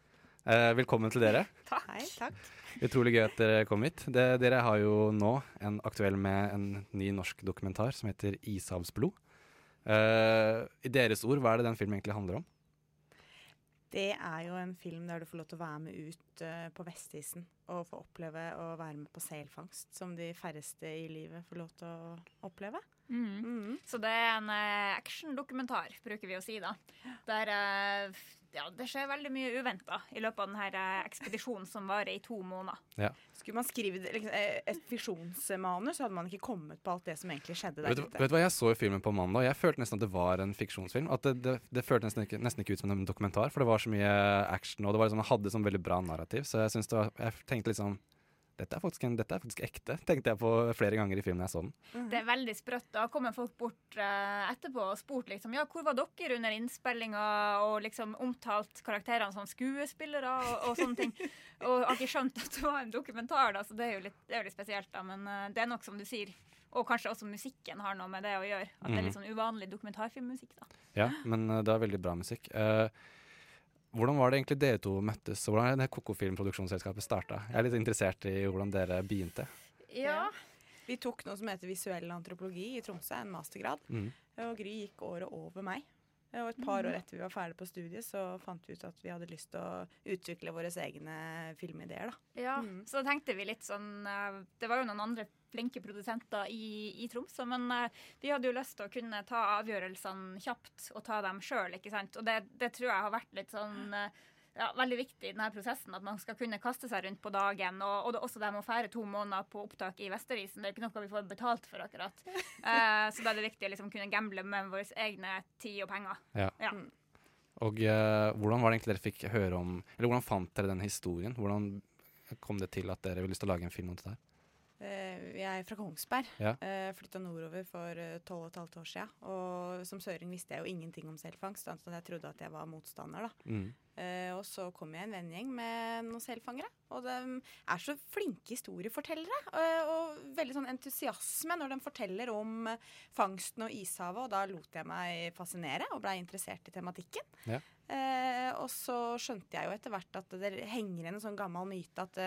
velkommen til dere. Hei, takk. Utrolig gøy at dere kom hit. Det, dere har jo nå en aktuell med en ny norsk dokumentar som heter 'Ishavsblod'. Eh, I deres ord, hva er det den filmen egentlig handler om? Det er jo en film der du får lov til å være med ut uh, på vestisen og få oppleve å være med på selfangst, som de færreste i livet får lov til å oppleve. Mm. Så det er en uh, action-dokumentar, bruker vi å si da. Der eh, ja, det skjer veldig mye uventa i løpet av denne ekspedisjonen som varer i to måneder. Ja. Skulle man skrive liksom, eh, et fiksjonsmanus, så hadde man ikke kommet på alt det som egentlig skjedde der Vet, du- vet du hva jeg så i filmen på mandag? Jeg følte nesten at det var en fiksjonsfilm. At det, det, det føltes nesten ikke, nesten ikke ut som en dokumentar, for det var så mye action, og det var liksom, hadde sånn veldig bra narrativ. Så jeg, synes det var, jeg tenkte liksom dette er, faktisk en, dette er faktisk ekte, tenkte jeg på flere ganger i filmen jeg så den. Det er veldig sprøtt. Da kommer folk bort uh, etterpå og spurt liksom, ja, hvor var dere under innspillinga, og liksom omtalt karakterene som skuespillere og, og sånne ting. Og har ikke skjønt at det var en dokumentar, da, så det er jo litt, det er jo litt spesielt. da, Men uh, det er nok som du sier. Og kanskje også musikken har noe med det å gjøre. At det er Mhm. litt sånn uvanlig dokumentarfilmmusikk. da. Ja, men uh, det er veldig bra musikk. Eh, hvordan var det egentlig dere to møttes, og hvordan er det kokofilmproduksjonsselskapet starta? Jeg er litt interessert i hvordan dere begynte. Ja. Vi tok noe som heter visuell antropologi i Tromsø, en mastergrad. Mm. Og Gry gikk året over meg. Og et par år etter vi var ferdig på studiet, så fant vi ut at vi hadde lyst til å utvikle våre egne filmideer. da. Ja, så da tenkte vi litt sånn eh, Det var jo noen andre flinke produsenter i, i Tromsø, men eh, vi hadde jo lyst til å kunne ta avgjørelsene kjapt og ta dem sjøl, ikke sant. Og det, det tror jeg har vært litt sånn eh, ja, veldig viktig i denne prosessen, at man skal kunne kaste seg rundt på dagen. Og, og det, også det med å fære to måneder på opptak i Vestervisen, det er ikke noe vi får betalt for, akkurat. Eh, så da er det viktig å liksom kunne gamble med våre egne tid og penger. Ja. Ja. Og eh, hvordan var det egentlig dere fikk høre om Eller hvordan fant dere den historien? Hvordan kom det til at dere ville lyst til å lage en film om dette her? Eh, Jeg er fra Kongsberg. Ja. Eh, Flytta nordover for eh, tolv og et halvt år siden. Og som søring visste jeg jo ingenting om selfangst, annet enn at jeg trodde at jeg var motstander. da. Mm. Og så kom jeg i en vennegjeng med noen selfangere. Og de er så flinke historiefortellere. eh, og veldig sånn entusiasme når de forteller om fangsten og ishavet. Og da lot jeg meg fascinere og blei interessert i tematikken. Ja. Og så skjønte jeg jo etter hvert at det henger igjen en sånn gammel myte at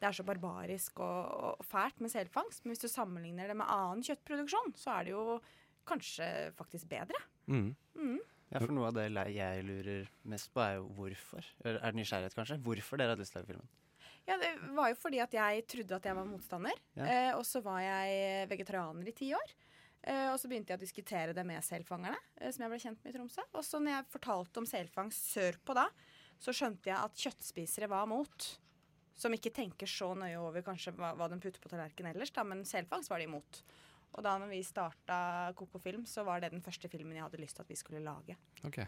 det er så barbarisk og, og fælt med selfangst. Men hvis du sammenligner det med annen kjøttproduksjon, så er det jo kanskje faktisk bedre. Mm. Mm. Ja, for noe av det jeg lurer mest på, er jo hvorfor. Eller Er det nysgjerrighet, kanskje? Hvorfor dere hadde lyst til å lage filmen? Ja, det var jo fordi at jeg trodde at jeg var motstander. Ja. Eh, og så var jeg vegetarianer i ti år. Eh, og så begynte jeg å diskutere det med selfangerne, eh, som jeg ble kjent med i Tromsø. Og så når jeg fortalte om selfangst sørpå da, så skjønte jeg at kjøttspisere var mot. Som ikke tenker så nøye over kanskje hva, hva de putter på tallerkenen ellers, da, men selfangst var de imot. Og da når vi starta Koko Film, så var det den første filmen jeg hadde lyst til at vi skulle lage. Ok.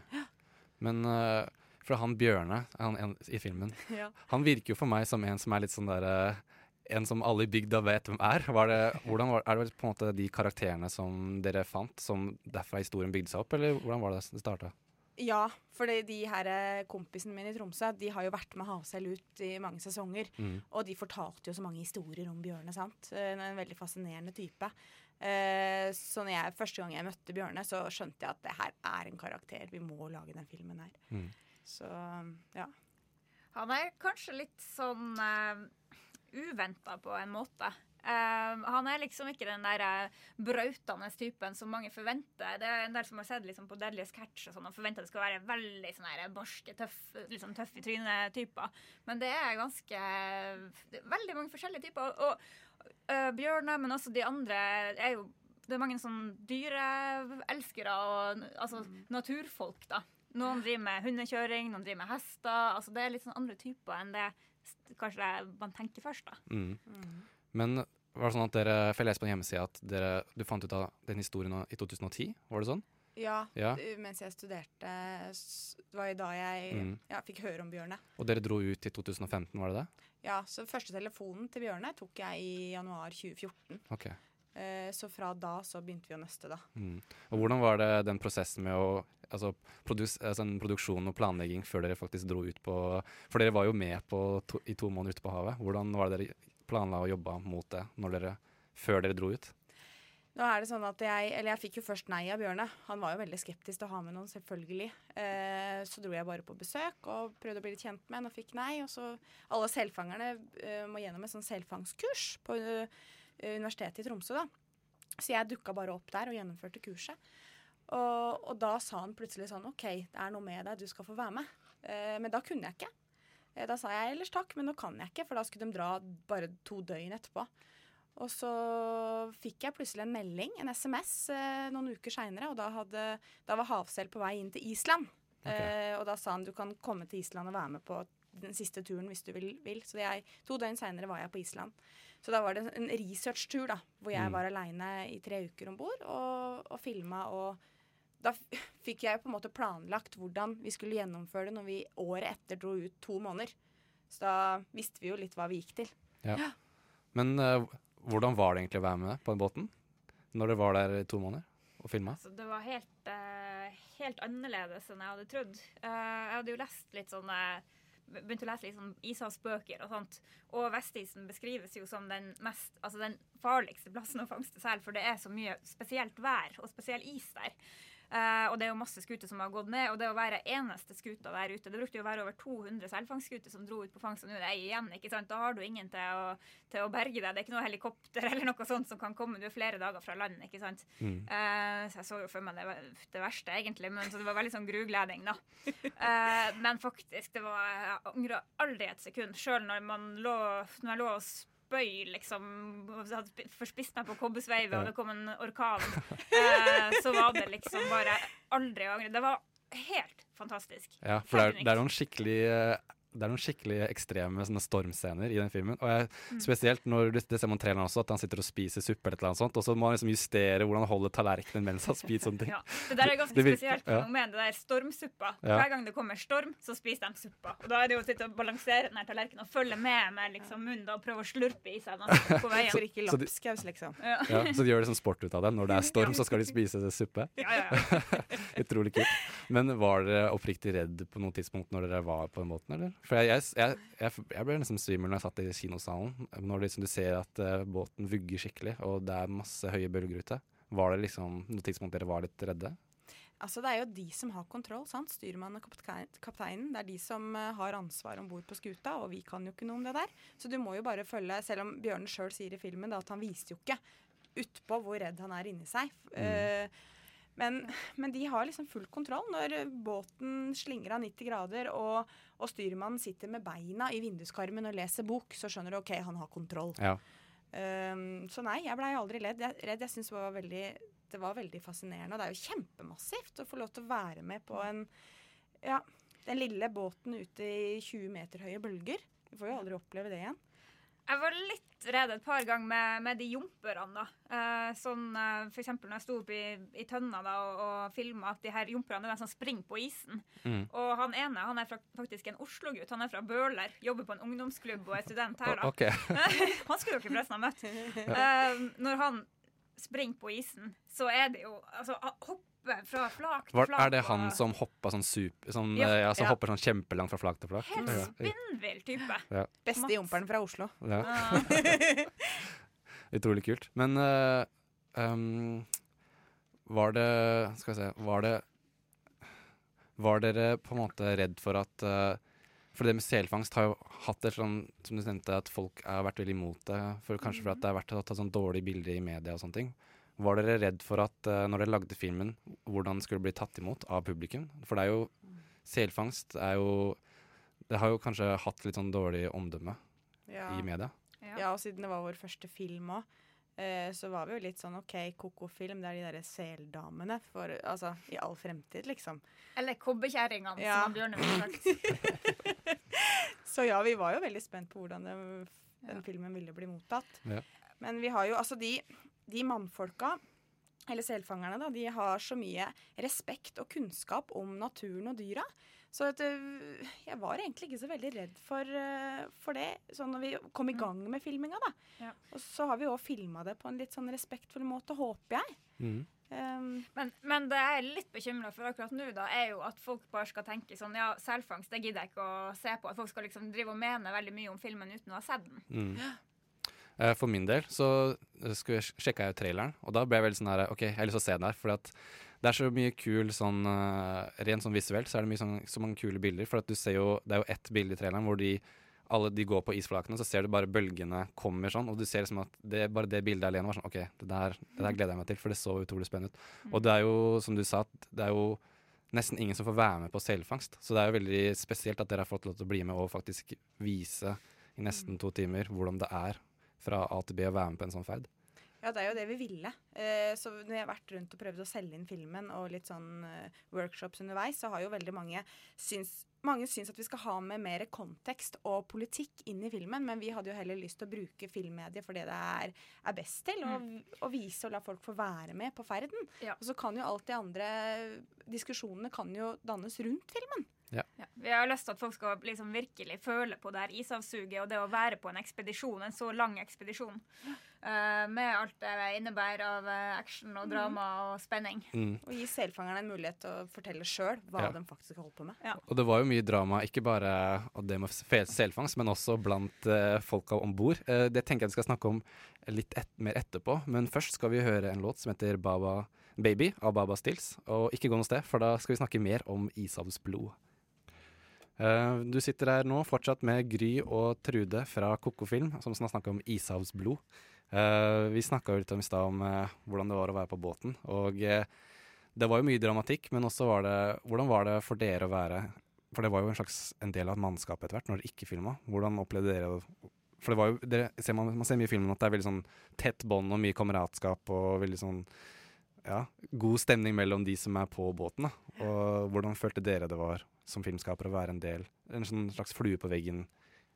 Men uh, fra han Bjørne han, en, i filmen, Ja. han virker jo for meg som en som er litt sånn derre En som alle i bygda vet hvem er. Var det, hvordan var, er det på en måte de karakterene som dere fant, som derfra historien bygde seg opp, eller hvordan var det det starta? Ja, for de her eh, kompisene mine i Tromsø De har jo vært med Havsel ut i mange sesonger. Mm. Og de fortalte jo så mange historier om Bjørne. sant? Eh, En veldig fascinerende type. Eh, så når jeg, første gang jeg møtte Bjørne, så skjønte jeg at det her er en karakter. Vi må lage den filmen her. Mm. Så ja. Han er kanskje litt sånn uh, uventa på en måte. Eh, han er liksom ikke den der uh, brautende typen som mange forventer. Det er en del som har sett liksom, på Deadly Sketch og sånn, og forventer det skal være veldig sånn her barske, tøff, liksom, tøff i trynet-typer. Men det er ganske det er Veldig mange forskjellige typer. Og, og uh, Bjørne, men også de andre, er jo Det er mange sånn dyreelskere og altså, naturfolk, da. Noen driver med hundekjøring, noen driver med hester. altså Det er litt sånn andre typer enn det kanskje kanskje man tenker først. da. Mm. Men var det sånn at dere For jeg leste på en hjemmeside at dere, du fant ut av den historien i 2010, var det sånn? Ja, Ja. mens jeg studerte. Det var jo da jeg Mm. ja, fikk høre om Bjørne. Og dere dro ut i 2015, var det det? Ja, så Første telefonen til Bjørne tok jeg i januar 2014. Ok. Eh, så fra da så begynte vi å nøste, da. Mm. Og hvordan var det den prosessen med å Altså, produs, altså en produksjon og planlegging før dere faktisk dro ut på For dere var jo med på to, i to måneder ute på havet. Hvordan var det dere planla å jobbe mot det dere, før dere dro ut? Nå er det sånn at jeg, eller jeg fikk jo først nei av Bjørne. Han var jo veldig skeptisk til å ha med noen, selvfølgelig. Eh, så dro jeg bare på besøk og prøvde å bli litt kjent med en og fikk nei. Og så Alle selfangerne eh, må gjennom et sånn selfangskurs på uh, Universitetet i Tromsø, da. Så jeg dukka bare opp der og gjennomførte kurset. Og, og da sa han plutselig sånn OK, det er noe med deg, du skal få være med. Eh, men da kunne jeg ikke. Eh, Da sa jeg ellers takk, men nå kan jeg ikke, for da skulle de dra bare to døgn etterpå. Og så fikk jeg plutselig en melding, en SMS, eh, noen uker seinere, og da, hadde, da var Havsel på vei inn til Island. Eh, og da sa han du kan komme til Island og være med på den siste turen hvis du vil. vil. Så jeg, to døgn seinere var jeg på Island. Så da var det en researchtur da, hvor jeg Mm. var aleine i tre uker om bord og, og filma. Og da fikk jeg på en måte planlagt hvordan vi skulle gjennomføre det når vi året etter dro ut to måneder. Så da visste vi jo litt hva vi gikk til. Ja. Men uh, hvordan var det egentlig å være med på den båten? Når dere var der i to måneder og filma? Altså, det var helt, uh, helt annerledes enn jeg hadde trodd. Uh, jeg hadde jo lest litt sånn Begynte å lese litt sånn ishavsbøker og sånt. Og Vestisen beskrives jo som den mest, altså den farligste plassen å fangste sel, for det er så mye spesielt vær og spesiell is der. Eh, og det er jo masse skuter som har gått ned, og det å være eneste skuta der ute Det brukte jo å være over 200 selfangstskuter som dro ut på fangst, og nå er det ei igjen. ikke sant? Da har du ingen til å, til å berge deg. Det er ikke noe helikopter eller noe sånt som kan komme. Du er flere dager fra land. ikke sant? Mm. Eh, så jeg så jo for meg det, var det verste, egentlig, men så det var veldig sånn grugleding, da. Eh, men faktisk, det var Jeg angra aldri et sekund, sjøl når man lå Når jeg lå og spøy, liksom, hadde forspist meg på Kobbesveivet, og det kom en orkan, eh, så var det liksom bare aldri å angre. Det var helt fantastisk. Ja, for det er, det er noen skikkelig eh, det er noen skikkelig ekstreme sånne stormscener i den filmen. Og jeg, Mm. Spesielt når du, det ser man traileren også, at han sitter og spiser suppe eller noe sånt, og så må han liksom justere hvordan han holder tallerkenen mens han spiser sånne ting. Ja, det der er ganske Det det spesielt ja. fenomen, det der stormsuppa. Ja. Hver gang det kommer storm, så spiser de suppa. Og da er det jo å sitte og balansere den her tallerkenen og følge med med liksom, munnen da, og prøve å slurpe i seg den på veien. Ikke Så de- lapskaus, liksom. Ja. Ja, så de gjør det sånn sport ut av det. Når det er storm, så skal de spise suppe. Ja, ja, Utrolig kult. Men var dere oppriktig redd på noe tidspunkt når dere var på den båten, eller? For jeg, jeg, jeg, jeg, ble nesten svimmel når jeg satt i kinosalen. Når liksom, du ser at uh, båten vugger skikkelig, og det er masse høye bølger ute. Var det liksom noe tidspunkt dere var litt redde? Altså, det er jo de som har kontroll, sant? styrmannen og kapteinen. Det er de som uh, har ansvar om bord på skuta, og vi kan jo ikke noe om det der. Så du må jo bare følge, selv om Bjørnen sjøl sier i filmen da, at han viste jo ikke utpå hvor redd han er inni seg. Eh, men, men de har liksom full kontroll når båten slinger av 90 grader, og, og styrmannen sitter med beina i vinduskarmen og leser bok, så skjønner du OK, han har kontroll. Ja. Um, så nei, jeg blei aldri redd. Jeg, redd. jeg syns det var veldig det var veldig fascinerende. Og det er jo kjempemassivt å få lov til å være med på en ja, den lille båten ute i 20 meter høye bølger. Vi får jo aldri oppleve det igjen. Jeg var litt redd et par ganger med, med de jumperne. da. Eh, sånn, eh, for eksempel når jeg sto oppe i, i tønna da, og, og filma at de her jumperne er de som springer på isen. Mm. Og han ene han er fra, faktisk en Oslo-gutt. Han er fra Bøler, jobber på en ungdomsklubb og er student her. da. Okay. han skulle dere forresten ha møtt. Eh, når han springer på isen, så er det jo altså, hopper fra flak til flak. er det han som hopper sånn super sånn, Ja, ja, som ja. hopper sånn kjempelangt fra flak til flak? Helt spinnvill type. Ja. Beste jumperen fra Oslo. Ja. Ah. Utrolig kult. Men uh, um, var det Skal vi se Var det Var dere på en måte redd for at uh, For det med selfangst har jo hatt et sånn Som du nevnte, at folk har vært veldig imot det. For, kanskje for at det har vært tatt sånn dårlige bilder i media og sånne ting. Var dere redd for at uh, når dere lagde filmen, hvordan det skulle bli tatt imot av publikum? For det er jo Selfangst er jo Det har jo kanskje hatt litt sånn dårlig omdømme Ja. i media. Ja. og siden det var vår første film òg, uh, så var vi jo litt sånn OK, koko-film, det er de derre seldamene for Altså i all fremtid, liksom. Eller kobbekjerringene, Ja. som Bjørne ville sagt. Så ja, vi var jo veldig spent på hvordan det, den filmen ville bli mottatt. Ja. Men vi har jo altså de, de mannfolka, eller selfangerne, da, de har så mye respekt og kunnskap om naturen og dyra. Så at, øh, jeg var egentlig ikke så veldig redd for, øh, for det, sånn når vi kom i gang med filminga. da. Ja. Og så har vi òg filma det på en litt sånn respektfull måte, håper jeg. Mm. Um, Men, men det jeg er litt bekymra for akkurat nå, da, er jo at folk bare skal tenke sånn Ja, selfangst, det gidder jeg ikke å se på. At folk skal liksom drive og mene veldig mye om filmen uten å ha sett den. Mm. Eh, For min del så eh, sjekka jeg jo traileren, og da ble jeg veldig sånn her OK, jeg har lyst til å se den her. For det er så mye kul sånn uh, Rent sånn visuelt så er det mye sånn, så mange kule bilder. For du ser jo Det er jo ett bilde i traileren hvor de alle de går på isflakene, så ser du bare bølgene kommer sånn, og du ser liksom at det, bare det bildet alene var sånn OK, det der, det der gleder jeg meg til, for det så utrolig spennende ut. Og det er jo, som du sa, det er jo nesten ingen som får være med på selfangst. Så det er jo veldig spesielt at dere har fått lov til å bli med og faktisk vise i nesten to timer hvordan det er fra A til B og være med på en sånn ferd. Ja, det er jo det vi ville. Eh, så når jeg har vært rundt og prøvd å selge inn filmen og litt sånn eh, workshops underveis, så har jo veldig mange syns mange syns at vi skal ha med mer kontekst og politikk inn i filmen, men vi hadde jo heller lyst til å bruke filmmediet for det det er, er best til. Og, og vise og la folk få være med på ferden. Og så kan jo alt de andre diskusjonene kan jo dannes rundt filmen. Ja. Ja. Vi har lyst til at folk skal liksom virkelig føle på det her isavsuget og det å være på en ekspedisjon, en så lang ekspedisjon. uh, med alt det innebærer av eh, action og drama og spenning. Mm. Og gi selfangerne en mulighet til å fortelle sjøl hva Ja. de faktisk har holdt på med. Og det var jo mye drama, ikke bare av det med selfangst, men også blant uh, folka om bord. Uh, det tenker jeg vi skal snakke om litt et mer etterpå, men først skal vi høre en låt som heter Baba Baby av Baba Stills. Og ikke gå noe sted, for da skal vi snakke mer om Ishavsblod. Eh, du sitter her nå fortsatt med Gry og Trude fra Koko-film, som snakker om Ishavsblod. Eh, vi snakka litt om i stad om eh, hvordan det var å være på båten. Og det var jo mye dramatikk, men også var det Hvordan var det for dere å være For det var jo en slags en del av mannskapet etter hvert, når dere ikke filma. Hvordan opplevde dere det? For det var jo, dere, ser man, man ser mye i filmen at det er veldig sånn tett bånd og mye kameratskap og veldig sånn ja, god stemning mellom de som er på båten. Da. Og hvordan følte dere det var som filmskaper å være en del En sånn slags flue på veggen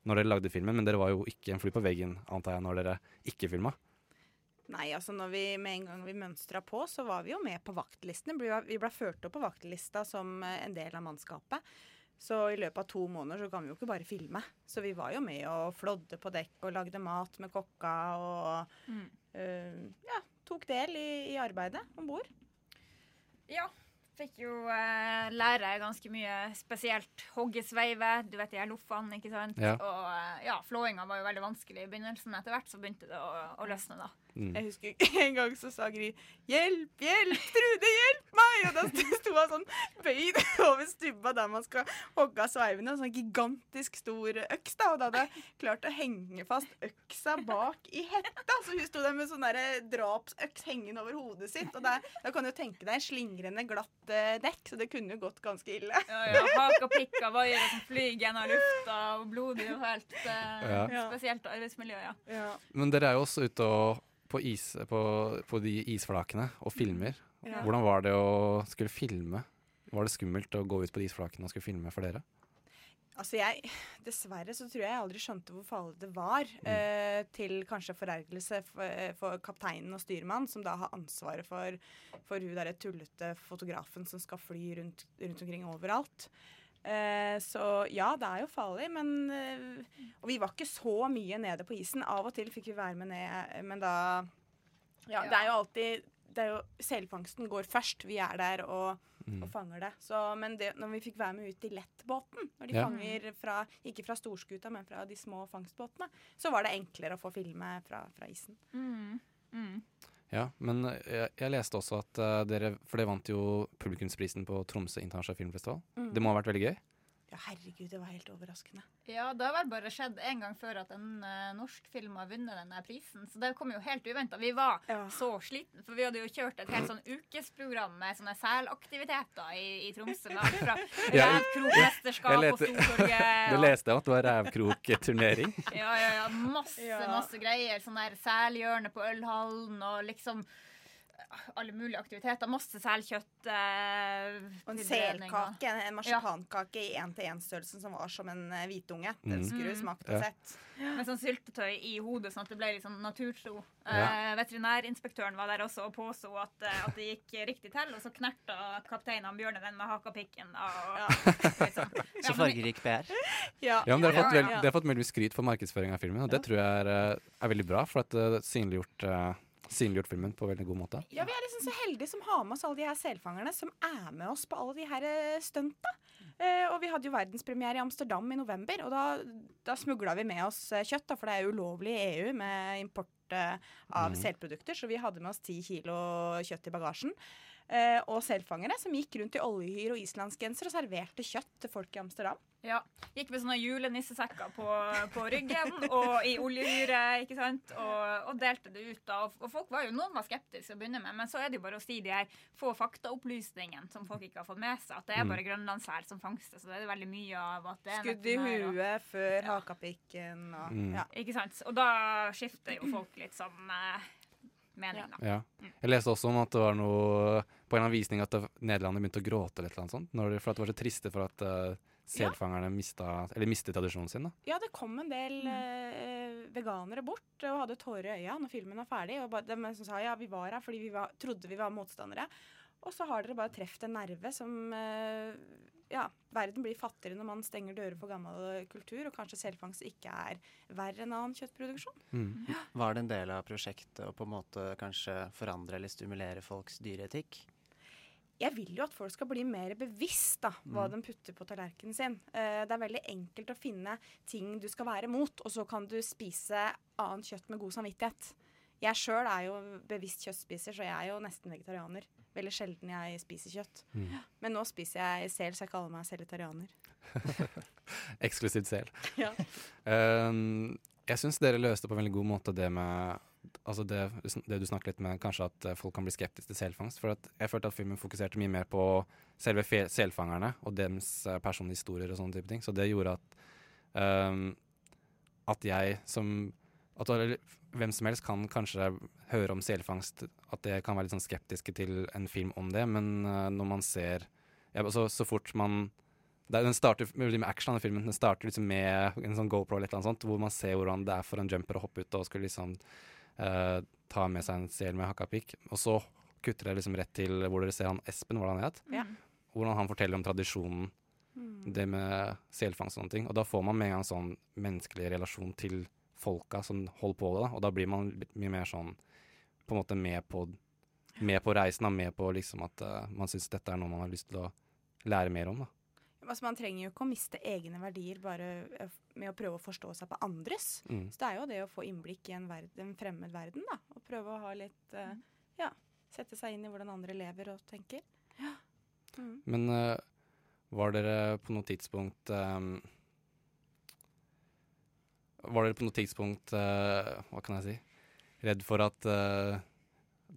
når dere lagde filmen, men dere var jo ikke en flue på veggen, antar jeg, når dere ikke filma. Nei, altså når vi med en gang vi mønstra på, så var vi jo med på vaktlistene. Vi ble- Vi ble ført opp på vaktlista som eh, en del av mannskapet. Så i løpet av to måneder så kan vi jo ikke bare filme. Så vi var jo med og flådde på dekk og lagde mat med kokka og Mm. eh, ja, tok del i, i arbeidet om bord. Ja. Fikk jo eh, lære ganske mye, spesielt hoggesveive. Du vet de her loffene, ikke sant. Ja. Og eh, ja, flåinga var jo veldig vanskelig i begynnelsen. Etter hvert så begynte det å, å løsne, da. Mm. Jeg husker en gang så sa Gry 'hjelp, hjelp, Trude, hjelp meg!' Og da sto hun sånn bøyd over stubba der man skal hogge av sveivene. En sånn gigantisk stor øks. da, Og da hadde jeg klart å henge fast øksa bak i hetta. Så hun sto der med sånn derre drapsøks hengende over hodet sitt. Og da, da kan du tenke deg slingrende glatt eh, dekk, så det kunne jo gått ganske ille. Ja, ja, Hak og pikk av vaiere som flyr gjennom lufta, og blodig og helt uh, Ja. spesielt arbeidsmiljø, ja. Men dere er jo også ute og, på, is, på, på de isflakene og filmer. Ja. Hvordan var det å skulle filme? Var det skummelt å gå ut på de isflakene og skulle filme for dere? Altså jeg, Dessverre så tror jeg jeg aldri skjønte hvor farlig det var. Eh, til kanskje forergelse for, for kapteinen og styrmannen, som da har ansvaret for, for hun derre tullete fotografen som skal fly rundt, rundt omkring overalt. Eh, så ja, det er jo farlig, men eh, Og vi var ikke så mye nede på isen. Av og til fikk vi være med ned, men da Ja, det er jo alltid det er jo, Selfangsten går først. Vi er der og, Mm. og fanger det. Så, men det, når vi fikk være med ut i lettbåten, når de Ja. fanger fra, ikke fra storskuta, men fra de små fangstbåtene, så var det enklere å få filme fra, fra isen. Mm. Mm. Ja, men jeg, jeg leste også at uh, dere For dere vant jo publikumsprisen på Tromsø internasjonale filmfestival. Mm. Det må ha vært veldig gøy? Ja, herregud, det var helt overraskende. Ja, det har vel bare skjedd en gang før at en uh, norsk film har vunnet denne prisen. Så det kom jo helt uventa. Vi var så slitne, for vi hadde jo kjørt et helt sånn ukesprogram med sånne selaktiviteter i, i Tromsø. Med alt fra Ja, Revkrokmesterskap jeg og Stortorget. Du leste at det var rævkrokturnering? Ja, ja, ja. Masse, masse greier. Sånn der selhjørne på Ølhallen og liksom alle mulige aktiviteter. Masse selkjøtt. Eh, Og en selkake, en, en marsipankake i én-til-én-størrelsen som var som en eh, hvitunge. Den Mm. skulle du Mm. smakt Ja. og sett. Med sånn syltetøy i hodet, sånn at det ble litt sånn naturtro. Ja. Eh, veterinærinspektøren var der også og påså at, eh, at det gikk riktig til. Og så knerta kapteinen Bjørne den med hakapikken. Litt sånn. Så fargerik PR. Ja, Ja, men dere har fått, vel, dere har fått mye skryt for markedsføring av filmen, og det tror jeg er, eh, er veldig bra, for at det synliggjort, eh, synliggjort filmen på veldig god måte. Ja, vi er liksom så heldige som har med oss alle de her selfangerne som er med oss på alle de her eh, stunta. Eh, og vi hadde jo verdenspremiere i Amsterdam i november, og da, da smugla vi med oss eh, kjøtt, da, for det er jo ulovlig i EU med import eh, av mm. selprodukter, så vi hadde med oss ti kilo kjøtt i bagasjen. Eh, og selfangere som gikk rundt i oljehyr og islandsgenser og serverte kjøtt til folk i Amsterdam. Ja. Gikk med sånne julenissesekker på, på ryggen og i oljehyre, ikke sant? Og, og delte det ut. da. Og, og folk var jo, Noen var skeptiske til å begynne med, men så er det jo bare å si de her få faktaopplysningene som folk ikke har fått med seg. At det er Mm. bare grønlandssel som fangstes. Så det er veldig mye av at det er Skudd i huet før hakapikken og Mm. ja. Ikke sant? Og da skifter jo folk litt sånn eh, mening, da. Ja. Jeg leste også om at det var noe på en annen at Nederland begynte å gråte eller noe sånt. Når for at det var så triste for at eh, selfangerne mista, eller mistet tradisjonen sin. da. Ja, det kom en del mm. veganere bort og hadde tårer i øya når filmen var ferdig. Og de som sa ja, vi var her fordi vi var, trodde vi var motstandere. Og så har dere bare truffet en nerve som eh, Ja, verden blir fattigere når man stenger dører for gammel kultur, og kanskje selfangst ikke er verre enn annen kjøttproduksjon. Mm. Var det en del av prosjektet å på en måte kanskje forandre eller stimulere folks dyreetikk? Jeg vil jo at folk skal bli mer bevisst da, hva Mm. de putter på tallerkenen sin. Eh, det er veldig enkelt å finne ting du skal være mot, og så kan du spise annet kjøtt med god samvittighet. Jeg sjøl er jo bevisst kjøttspiser, så jeg er jo nesten vegetarianer. Veldig sjelden jeg spiser kjøtt. Mm. Men nå spiser jeg sel, så jeg kaller meg selitarianer. Eksklusivt sel. Ja. Um, jeg syns dere løste på en veldig god måte det med Altså det, det du snakket litt med, kanskje at eh, folk kan bli skeptiske til selfangst. For jeg følte at filmen fokuserte mye mer på selve selfangerne og deres eh, personlige historier og sånne type ting. Så det gjorde at um, at jeg som at hvem som helst kan kanskje høre om selfangst, at det kan være litt sånn skeptiske til en film om det, men eh, når man ser ja, så, så fort man det, Den starter med action, den filmen. Den starter liksom med en sånn GoPro eller et eller annet sånt, hvor man ser hvordan det er for en jumper å hoppe ut og skulle liksom eh, ta med seg en sel med hakkapikk. Og så kutter dere liksom rett til hvor dere ser han Espen, hvordan han het. Ja. Hvordan han forteller om tradisjonen, Mm. det med selfangst og sånne ting. Og da får man med en gang sånn menneskelig relasjon til folka som holder på det, da. Og da blir man litt mye mer sånn på en måte med på, med på reisen, da. Med på liksom at uh, man syns dette er noe man har lyst til å lære mer om, da. Altså, man trenger jo ikke å miste egne verdier bare eh, med å prøve å forstå seg på andres. Mm. Så det er jo det å få innblikk i en, verden, en fremmed verden, da. Og prøve å ha litt uh, Ja, sette seg inn i hvordan andre lever og tenker. Ja. Mm. Men uh, var dere på noe tidspunkt um, Var dere på noe tidspunkt uh, Hva kan jeg si? Redd for at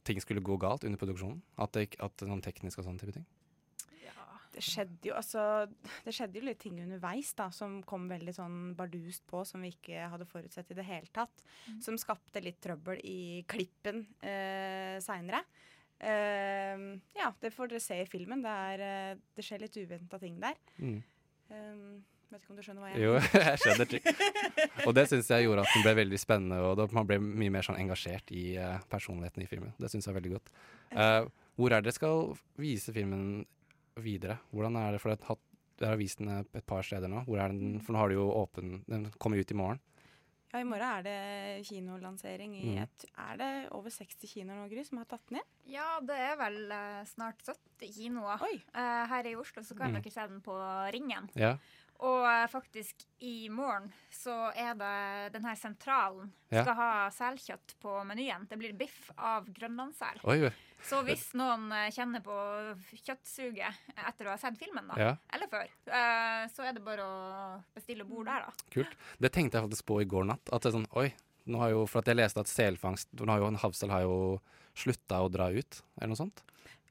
ting skulle gå galt under produksjonen? At det, at noen teknisk og sånne type ting? Det skjedde jo altså Det skjedde jo litt ting underveis da som kom veldig sånn bardust på, som vi ikke hadde forutsett i det hele tatt. Som skapte litt trøbbel i klippen eh, seinere. Eh, ja, det får dere se i filmen. Det, er, eh, det skjer litt uventa ting der. Mm. Eh, vet ikke om du skjønner hva jeg Jo, jeg skjønner ting. Og det syns jeg gjorde at den ble veldig spennende, og da man ble mye mer sånn engasjert i eh, personligheten i filmen. Det syns jeg er veldig godt. Uh, hvor er det dere skal vise filmen videre? Hvordan er det, for du har vist den et par steder nå. Hvor er den, for nå har du jo åpen Den kommer ut i morgen. Ja, I morgen er det kinolansering i Mm. et, Er det over 60 kinoer nå, Gry, som har tatt den inn? Ja, det er vel eh, snart 70 kinoer. Eh, her i Oslo så kan Mm. dere se den på Ringen. Ja. Og eh, faktisk i morgen så er det den her sentralen Ja. skal ha selkjøtt på menyen. Det blir biff av grønlandssel. Så hvis noen eh, kjenner på kjøttsuget etter å ha sett filmen, da, Ja. eller før, eh, så er det bare å bestille bord der, da. Kult. Det tenkte jeg faktisk på i går natt. At det er sånn, oi, nå har jo, For at jeg leste at selfangst nå har jo, en Havsel har jo slutta å dra ut, eller noe sånt.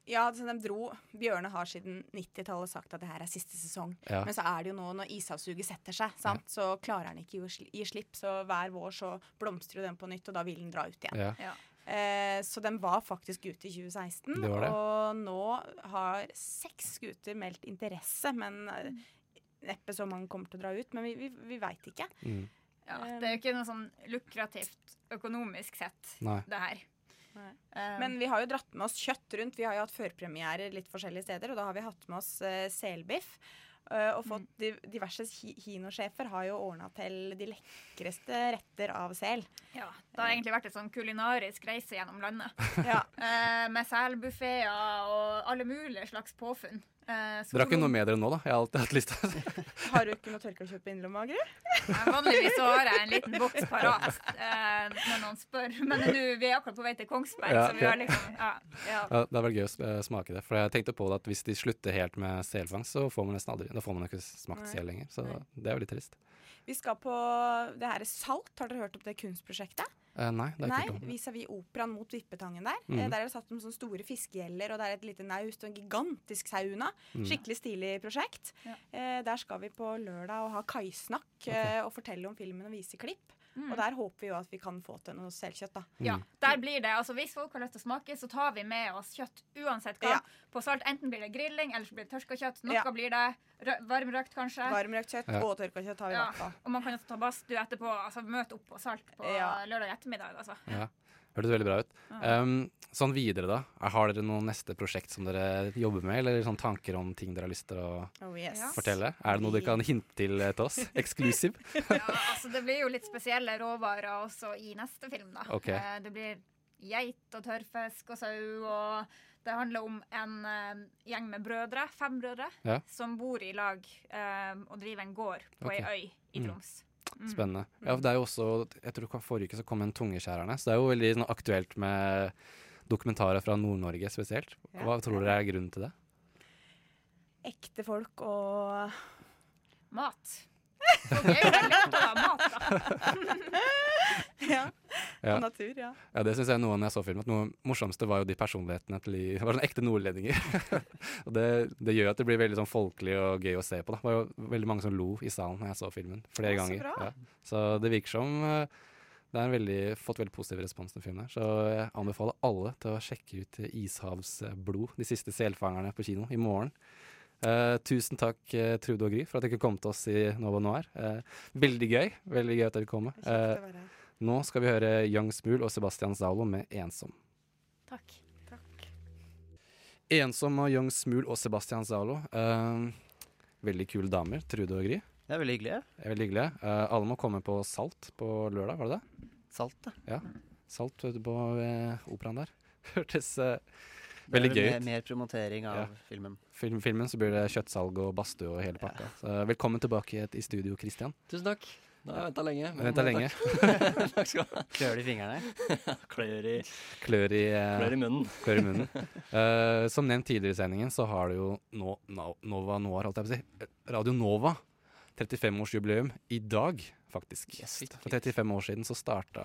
Ja, så de dro Bjørne har siden 90-tallet sagt at det her er siste sesong. Ja. Men så er det jo nå, når ishavsuget setter seg, sant? så klarer han ikke å gi slipp. Så hver vår så blomstrer jo den på nytt, og da vil den dra ut igjen. Ja. Eh, så den var faktisk ute i 2016, Det var det. og nå har seks skuter meldt interesse. Men eh, neppe så mange kommer til å dra ut. Men vi, vi, vi veit ikke. Mm. Ja, det er jo ikke noe sånn lukrativt økonomisk sett, Nei. det her. Um, Men vi har jo dratt med oss kjøtt rundt. Vi har jo hatt førpremierer litt forskjellige steder, og da har vi hatt med oss uh, selbiff. Uh, og fått di diverse ki kinosjefer har jo ordna til de lekreste retter av sel. Ja, det har egentlig vært en sånn kulinarisk reise gjennom landet. Ja. uh, med selbuffeer og alle mulige slags påfunn. Eh, så Dere har ikke noe med dere nå, da? Jeg har alltid hatt lista. Har du ikke noe tørkekjøtt på innlomma, Gry? Ja, Vanligvis så har jeg en liten boks parat eh, når noen spør. Men nu, vi er akkurat på vei til Kongsberg, Ja, så vi har ok. liksom ja, ja. Ja, det er vel gøy å eh, smake det. For jeg tenkte på det at hvis de slutter helt med selfangst, så får man nesten aldri Da får man ikke smakt Nei. sel lenger. Så det er jo litt trist. Vi skal på det her er Salt. Har dere hørt om det kunstprosjektet? Eh, nei, det er Nei, ikke vis-à-vis operaen mot Vippetangen der. Mm. Eh, Der er det satt om sånne store fiskegjeller, og det er et lite naust og en gigantisk sauna. Mhm. Skikkelig stilig prosjekt. Eh, der skal vi på lørdag og ha kaisnakk eh, og fortelle om filmen og vise klipp. Mm. Og der håper vi jo at vi kan få til noe selkjøtt, da. Ja, der blir det, altså Hvis folk har lyst til å smake, så tar vi med oss kjøtt uansett hva. Ja. På Salt enten blir det grilling, eller så blir det tørka kjøtt. Noe Ja. blir det rø- varmrøkt, kanskje. Varmrøkt kjøtt Ja. og tørka kjøtt har vi Ja. hvert. Og man kan også ta badstue etterpå. Altså Møte opp på Salt på Ja. lørdag ettermiddag. Altså. Hørtes veldig bra ut. Um, sånn videre, da. Har dere noe neste prosjekt som dere jobber med, eller sånn tanker om ting dere har lyst til å Oh, yes. Fortelle? Er det noe dere kan hinte til eh, til oss? Eksklusiv? Ja, altså Det blir jo litt spesielle råvarer også i neste film. da. Ok. Eh, Det blir geit og tørrfisk og sau. og Det handler om en uh, gjeng med brødre, fem brødre, Ja. som bor i lag uh, og driver en gård på okay. ei øy i Mm. Troms. Mm. Spennende. Ja, for det er jo også Jeg tror forrige uke så kom en Tungeskjærerne, så det er jo veldig sånn, aktuelt med dokumentarer fra Nord-Norge spesielt. Ja. Hva tror dere er grunnen til det? Ekte folk og Mat. Det er veldig opptatt av mat, da. Ja. Ja. Og natur, ja. Ja, det syns jeg noe når jeg så filmen. at Noe morsomste var jo de personlighetene til de Det var sånn ekte nordlendinger. og det, det gjør at det blir veldig sånn folkelig og gøy å se på. Da. Det var jo veldig mange som lo i salen når jeg så filmen flere så ganger. Ja. Så det virker som eh, det har fått veldig positiv respons til filmen. her Så jeg anbefaler alle til å sjekke ut Ishavsblod, de siste selfangerne på kino, i morgen. Eh, tusen takk, eh, Trude og Gry, for at dere kom til oss i Nova Noir. Eh, veldig gøy. Veldig gøy at dere kom. Kjekt Eh, nå skal vi høre Young Smul og Sebastian Zalo med 'Ensom'. Takk. Ensom av Young Smul og Sebastian Zalo. Uh, veldig kule damer, Trude og Gry. Det er veldig hyggelig. Det er Veldig hyggelig. Uh, alle må komme på Salt på lørdag, var det det? Salt, da. Ja. Salt på uh, operaen der. Hørtes uh, veldig gøy mer, ut. mer promotering av Ja. filmen. Film, filmen så blir det kjøttsalg og badstue og hele pakka. Så velkommen tilbake i studio, Christian. Tusen takk. Nå har jeg venta lenge. men Venta lenge. takk skal du ha. Klør det i fingrene? Klør i Klør i, eh, Klør i munnen. klør i munnen. Uh, som nevnt tidligere i sendingen, så har det jo no, Nova Noir, holdt jeg på å si. Radio Nova. 35-årsjubileum i dag, faktisk. For 35 år siden så starta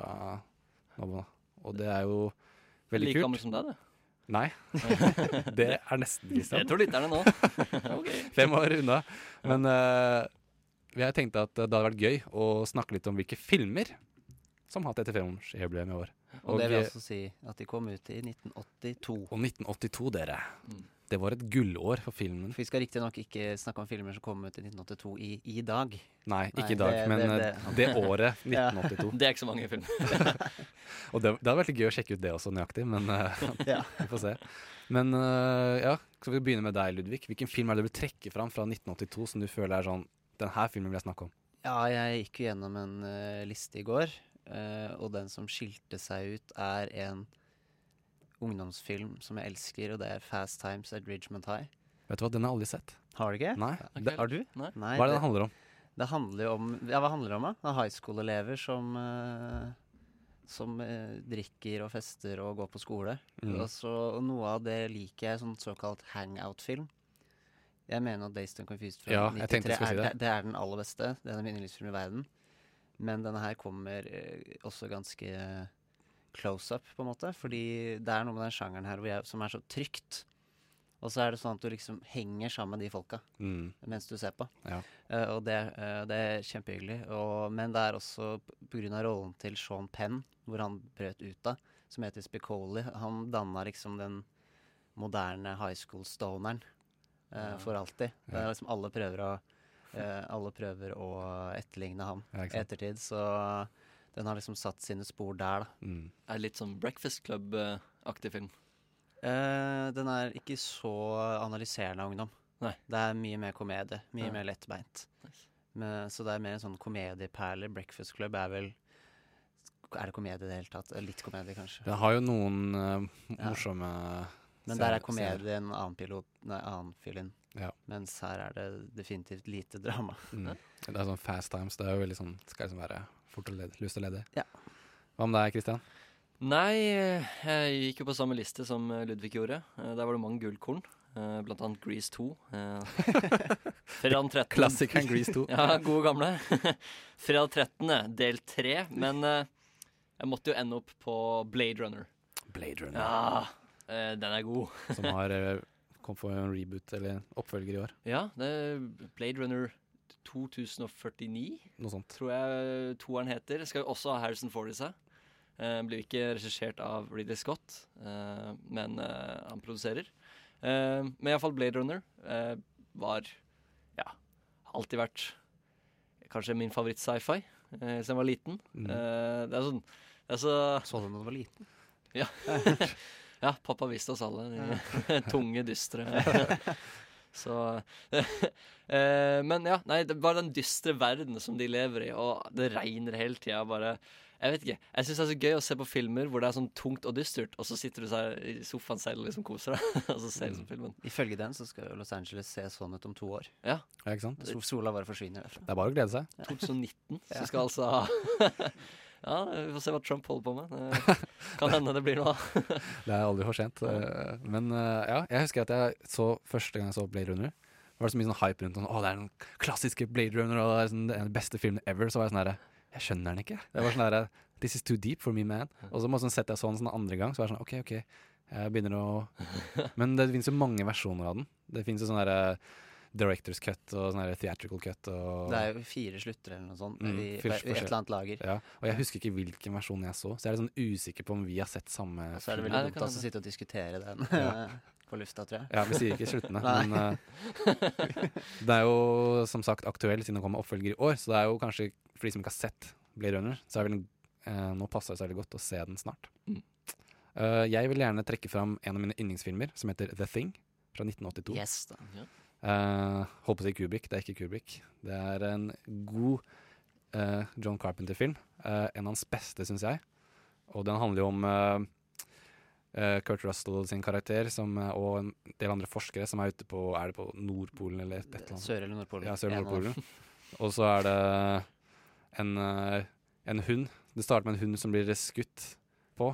Nova. Og det er jo veldig Like kult. gammel som deg, det. Nei. det er nesten Kristian. Jeg tror lytterne nå. okay. Fem år unna. Men eh, jeg tenkte at det hadde vært gøy å snakke litt om hvilke filmer som har 35-årsjubileum i år. Og, det vil altså si at de kom ut i 1982. Og 1982, dere. Det var et gullår for filmen. For vi skal riktignok ikke snakke om filmer som kom ut i 1982 i, i dag. Nei, ikke i dag, det- men det- eh, det- det året, Ja. 1982. Det er ikke så mange filmer. Og det, det hadde vært gøy å sjekke ut det også nøyaktig, men eh, vi får se. Men uh, ja, skal vi begynne med deg, Ludvig. Hvilken film er det du vil trekke fram fra 1982 som du føler er sånn Den her filmen vil jeg snakke om. Ja, jeg gikk jo gjennom en uh, liste i går, uh, og den som skilte seg ut, er en ungdomsfilm som jeg elsker, og det er Fast Times at Ridgemont High. Vet du hva, den har jeg aldri sett. Har du ikke? Nei. okay. Det- har du? Nei. Hva er det den handler om? Det handler jo om Ja, hva handler det om, da? Det er high school-elever som uh, som eh, drikker og fester og går på skole. Mm. Og, så, og noe av det liker jeg, sånn såkalt hangout-film. Jeg mener at Dazed and Confused fra Ja, jeg tenkte 93 du skulle er, det. det er den aller beste. Det er min yndlingsfilm i verden. Men denne her kommer eh, også ganske close up, på en måte. Fordi det er noe med den sjangeren her jeg, som er så trygt. Og så er det sånn at du liksom henger sammen med de folka Mm. mens du ser på. Ja. Uh, og det, uh, det er kjempehyggelig. Og, men det er også pga. rollen til Sean Penn, hvor han brøt ut av, som heter Spicoli. Han danna liksom den moderne high school-stoneren eh, Ja. for alltid. Det er liksom alle prøver å eh, Alle prøver å etterligne ham i ettertid. Så den har liksom satt sine spor der, da. Mm. Er det litt sånn Breakfast Club-aktig film? Uh, den er ikke så analyserende av ungdom. Nei. Det er mye mer komedie. Mye Ja. mer lettbeint. Men, så det er mer en sånn komedieperle. Breakfast Club er vel Er det komedie i det hele tatt? Litt komedie, kanskje. Det har jo noen morsomme... Ja. Men der er komedie en annen pilot Nei, annen fiolin. Ja. Mens her er det definitivt lite drama. Mm. Det er sånn fast times. Det er jo veldig sånn Skal liksom være fort og ledig, lyst og ledig. Ja. Hva med deg, Kristian? Nei, eh, jeg gikk jo på samme liste som eh, Ludvig gjorde. Eh, Der var det mange gullkorn. eh, Blant annet Grease 2. eh, Fredag 13. Klassikeren Grease 2. Ja, gode gamle. Fredag 13. del 3. Men jeg måtte jo ende opp på Blade Runner. Blade Runner. Ja, eh, den er god. Som har eh, kom for en reboot eller oppfølger i år. Ja, det er Blade Runner 2049. Noe sånt. Tror jeg toeren heter. Skal jo også ha Harrison Ford i seg. Uh, blir ikke regissert av Ridley Scott, uh, men uh, han produserer. Uh, men iallfall Blade Runner uh, var Ja, alltid vært kanskje min favoritt-sci-fi uh, siden jeg var liten. Mm. Eh, det er sånn det er så Så du da du var liten? Ja. ja, pappa viste oss alle. De tunge, dystre. Så eh, Men ja, nei, det er bare den dystre verden som de lever i, og det regner hele tida. Bare Jeg vet ikke. Jeg syns det er så gøy å se på filmer hvor det er sånn tungt og dystert, og så sitter du seg i sofaen selv og liksom koser deg, og så ser du mm. filmen. Ifølge den så skal Los Angeles se sånn ut om to år. Ja. Ja, ikke sant? Sola bare forsvinner derfra. Det er bare å glede seg. 2019, så skal altså ha Ja, vi får se hva Trump holder på med. Det kan hende det blir noe av. Det er aldri for sent. eh, Men eh, ja, jeg husker at jeg så første gang jeg så Blade Runner. Det var så mye sånn hype rundt sånn, Å, det er den klassiske Blade Runner, og det er sånn, er den beste filmen ever. Så var jeg sånn herre Jeg skjønner den ikke. Det var sånn herre This is too deep for me, man. Og så sånn, setter jeg så den sånn andre gang, så var jeg sånn OK, OK. Jeg begynner å Men det finnes jo mange versjoner av den. Det finnes jo sånn herre Directors cut og sånn theatrical cut og Det er jo fire slutter eller noe sånt Mm, i, i et eller annet lager. Ja, og jeg husker ikke hvilken versjon jeg så, så jeg er litt sånn usikker på om vi har sett samme Og så er det veldig dumt å sitte og diskutere den Ja. på lufta, tror jeg. Ja, vi sier ikke sluttene, men uh, det er jo som sagt aktuell siden det kommer oppfølger i år, så det er jo kanskje for de som ikke har sett Blade Runner, så er vel, uh, nå passer det seg veldig godt å se den snart. Mm. Eh, jeg vil gjerne trekke fram en av mine yndlingsfilmer, som heter The Thing, fra 1982. Yes, da. Ja. Eh, holdt på å si Kubrick, det er ikke Kubrick. Det er en god uh, John Carpenter-film. Uh, en av hans beste, syns jeg. Og den handler jo om uh, Kurt Russell sin karakter som, og en del andre forskere som er ute på Er det på Nordpolen eller et, eller annet? Sør- eller Nordpolen. Ja, Sør- eller. Nordpolen. Og så er det en, en hund. Det starter med en hund som blir skutt på.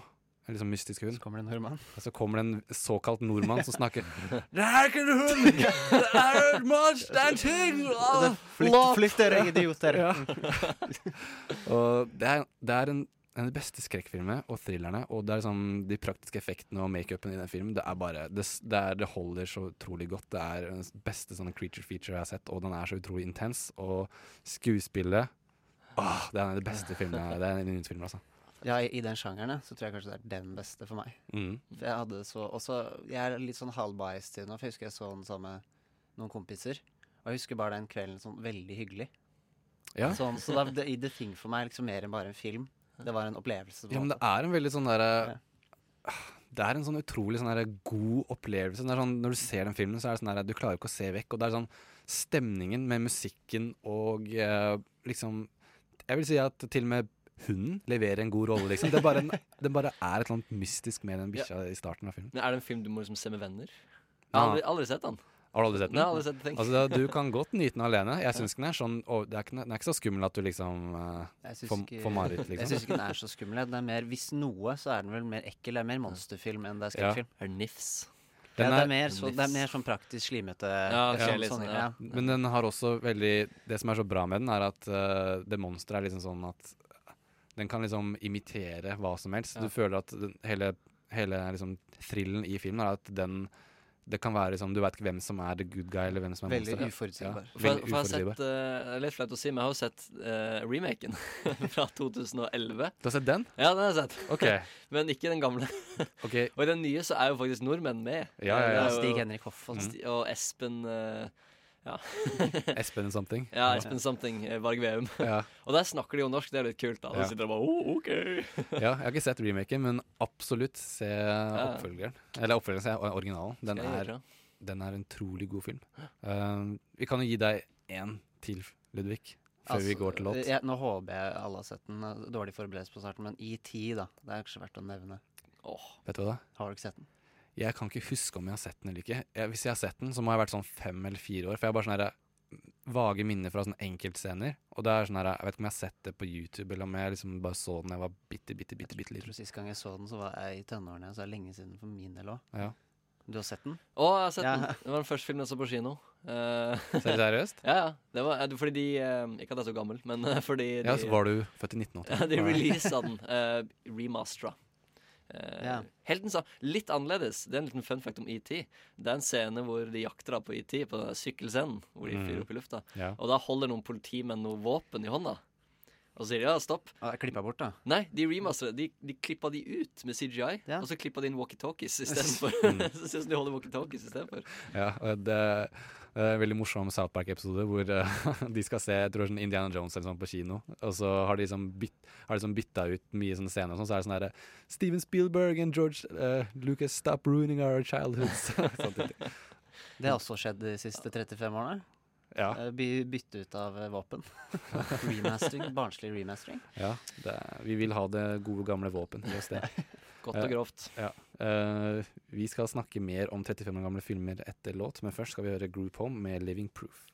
En sånn mystisk hund. Så kommer det en nordmann. Og så kommer det en såkalt nordmann som snakker Det er ikke en hund! Det er et monster! Det er en ting! Flytt, flytt dere, idioter! Ja. og det er, det er en, en av de beste skrekkfilmene og thrillerne. Og det er liksom de praktiske effektene og makeupen i den filmen. Det er bare Det, det, er, det holder så utrolig godt. Det er den beste sånne creature feature jeg har sett, og den er så utrolig intens. Og skuespillet Åh, det er den beste filmen. Det er en yndlingsfilm, altså. Ja, i, i den sjangeren så tror jeg kanskje det er den beste for meg. Mm. For jeg hadde så også, Jeg er litt sånn halvbiased til nå, for jeg husker jeg så den sammen med noen kompiser. Og jeg husker bare den kvelden sånn veldig hyggelig. Ja. Sånn, så da, det, i The Thing for meg er liksom mer enn bare en film. Det var en opplevelse. Ja, men det er en veldig sånn derre Det er en sånn utrolig sånn derre god opplevelse. Sånn, når du ser den filmen, så er det sånn derre Du klarer ikke å se vekk. Og det er sånn stemningen med musikken og eh, liksom Jeg vil si at til og med hunden leverer en god rolle, liksom. Det, er bare en, det bare er et eller annet mystisk med den bikkja i starten av filmen. Men er det en film du må liksom se med venner? Jeg har aldri, aldri sett den. Har du aldri sett den? Nei, aldri sett den. Altså, du kan godt nyte den alene. Jeg syns den er sånn å, det er ikke, Den er ikke så skummel at du liksom uh, Jeg syns får, mareritt, jeg liksom. syns ikke den er så skummel. Den er mer, hvis noe, så er den vel mer ekkel. Det er mer monsterfilm enn det er skrekkfilm. Er det Nifs? Ja, det, er- er mer så, det er mer sånn praktisk slimete Ja, okay, sånn- litt sånn, sånn, ja. ja. Men den har også veldig Det som er så bra med den, er at uh, det monsteret er liksom sånn at den kan liksom imitere hva som helst. Ja. Du føler at den, hele, hele liksom thrillen i filmen er at den Det kan være liksom Du veit ikke hvem som er the good guy, eller hvem som er Veldig monsteret. uforutsigbar. Ja, For, jeg- veldig jeg har sett uforutsigbar. eh, Det er litt flaut å si, men jeg har jo sett uh, remaken fra 2011. Du har sett den? Ja, den har jeg sett. Okay. men ikke den gamle. okay. Og i den nye så er jo faktisk nordmenn med. Ja, ja, ja. Jo- Stig Henrik Hoff og mm. Og Espen eh, ja. Espen something. ja, Espen something. eh, Varg Veum. Ja. Og der snakker de jo norsk, det er litt kult. da Ja. De sitter og bare oh, OK. ja, jeg har ikke sett remaken, men absolutt se oppfølgeren. Eller oppfølgeren, se originalen. Den er, den er en utrolig god film. Uh, vi kan jo gi deg én til, Ludvig, før vi Altså, går til låt. Ja, nå håper jeg alle har sett den. Dårlig forberedt på starten, men ET, da. Det er kanskje verdt å nevne. Åh. Vet du hva da? Har du ikke sett den? Jeg kan ikke huske om jeg har sett den eller ikke. Jeg, hvis jeg har sett den, så må jeg ha vært sånn fem eller fire år. For jeg har bare sånne her, vage minner fra sånne enkeltscener. Og det er sånn her, Jeg vet ikke om jeg har sett det på YouTube, eller om jeg liksom bare så den da jeg var bitte, bitte, bitte, bitte liten. Sist gang jeg så den, så var jeg i tenårene, så det er lenge siden for min del òg. Ja. Du har sett den? Å, jeg har sett Ja. den. Det var den første filmen jeg så på kino. Uh, Seriøst? ja, ja. Det var, eh, fordi de eh, Ikke at jeg er så gammel, men fordi de, Ja, så var du født i 1980. Ja, de releasa den. Uh, remastera. Eh, Ja. Helten sa litt annerledes. Det er en liten fun fact om ET. Det er en scene hvor de jakter på ET, på sykkelscenen, hvor de Mm. fyrer opp i lufta. Yeah. Og da holder noen politimenn noe våpen i hånda. Og så sier de ja, stopp. Ah, Klippa bort, da? Nei, de remastera. De, de klippa de ut med CGI, og så klippa de inn walkietalkies istedenfor. Mm. så ser det ut som de holder walkietalkies istedenfor. Ja, og det, er veldig morsom South Park-episode hvor uh, de skal se jeg tror sånn Indiana Jones eller sånn på kino. Og så har de liksom, byt, har de sånn bytta ut mye sånne scener, og sånn, så er det sånn herre Steven Spielberg and George uh, Lucas, stop ruining our childhoods. Det har også skjedd de siste 35 årene. Ja. Eh, by- Bytte ut av eh, våpen. remastering. Barnslig remastering. Ja, det, vi vil ha det gode, gamle våpen i oss, det. Godt og Eh, grovt. Ja. Eh, vi skal snakke mer om 35 år gamle filmer etter låt, men først skal vi høre Group Home med Living Proof.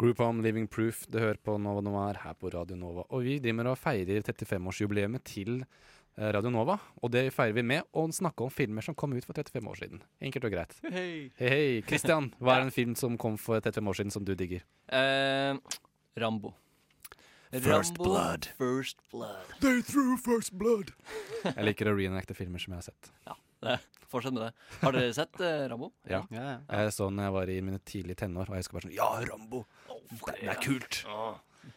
Group Home, Living Proof, det hører på Nova Noir her på Radio Nova. Og vi driver og feirer 35-årsjubileet til eh, Radio Nova. Og det feirer vi med å snakke om filmer som kom ut for 35 år siden. Enkelt og greit. Hei. Hei. Christian, hva er en film som kom for 35 år siden som du digger? Uh, Rambo. First Rambo, Blood. First Blood. They threw first blood. Jeg liker å reenacte filmer som jeg har sett. Ja, det, fortsett med det. Har dere sett eh, Rambo? Ja. Jeg så den jeg var i mine tidlige tenår, og jeg husker bare sånn Ja, Rambo! Den er kult!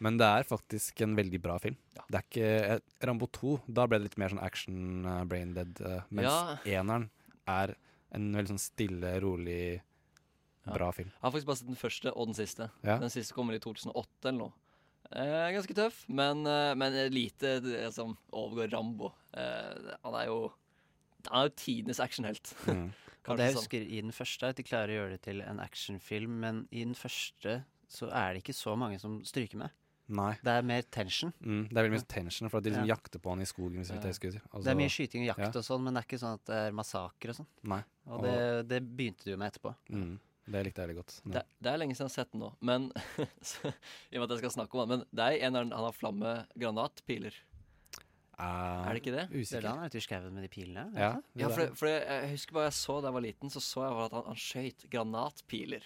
Men det er faktisk en veldig bra film. Det er ikke eh, Rambo 2, da ble det litt mer sånn action, uh, brain dead, Uh, mens Ja. eneren er en veldig sånn stille, rolig, bra film. Jeg har faktisk bare sett den første og den siste. Ja. Den siste kommer i 2008 eller noe. Eh, ganske tøff, men, eh, men lite som overgår Rambo. Eh, han er jo er jo tidenes actionhelt. Mm. Og det jeg sånn. husker i den første, at de klarer å gjøre det til en actionfilm, men i den første så er det ikke så mange som stryker med. Nei. Det er mer tension. Mm, det er veldig mye tension, for at de liksom Ja. jakter på han i skogen. Jeg husker. Altså, det er mye skyting og jakt ja. og sånn, men det er ikke sånn at det er massakre og sånn. Nei. Og det, det begynte du jo med etterpå. Mm, det likte jeg veldig godt. Det, det er lenge siden jeg har sett den nå, men I og med at jeg skal snakke om den, men det er en han har flammegranatpiler. er det ikke det? Det er da han er ute i skauen med de pilene. Ja. Ja, for, det, for det, jeg husker bare jeg så da jeg var liten, så så jeg at han, han skøyt granatpiler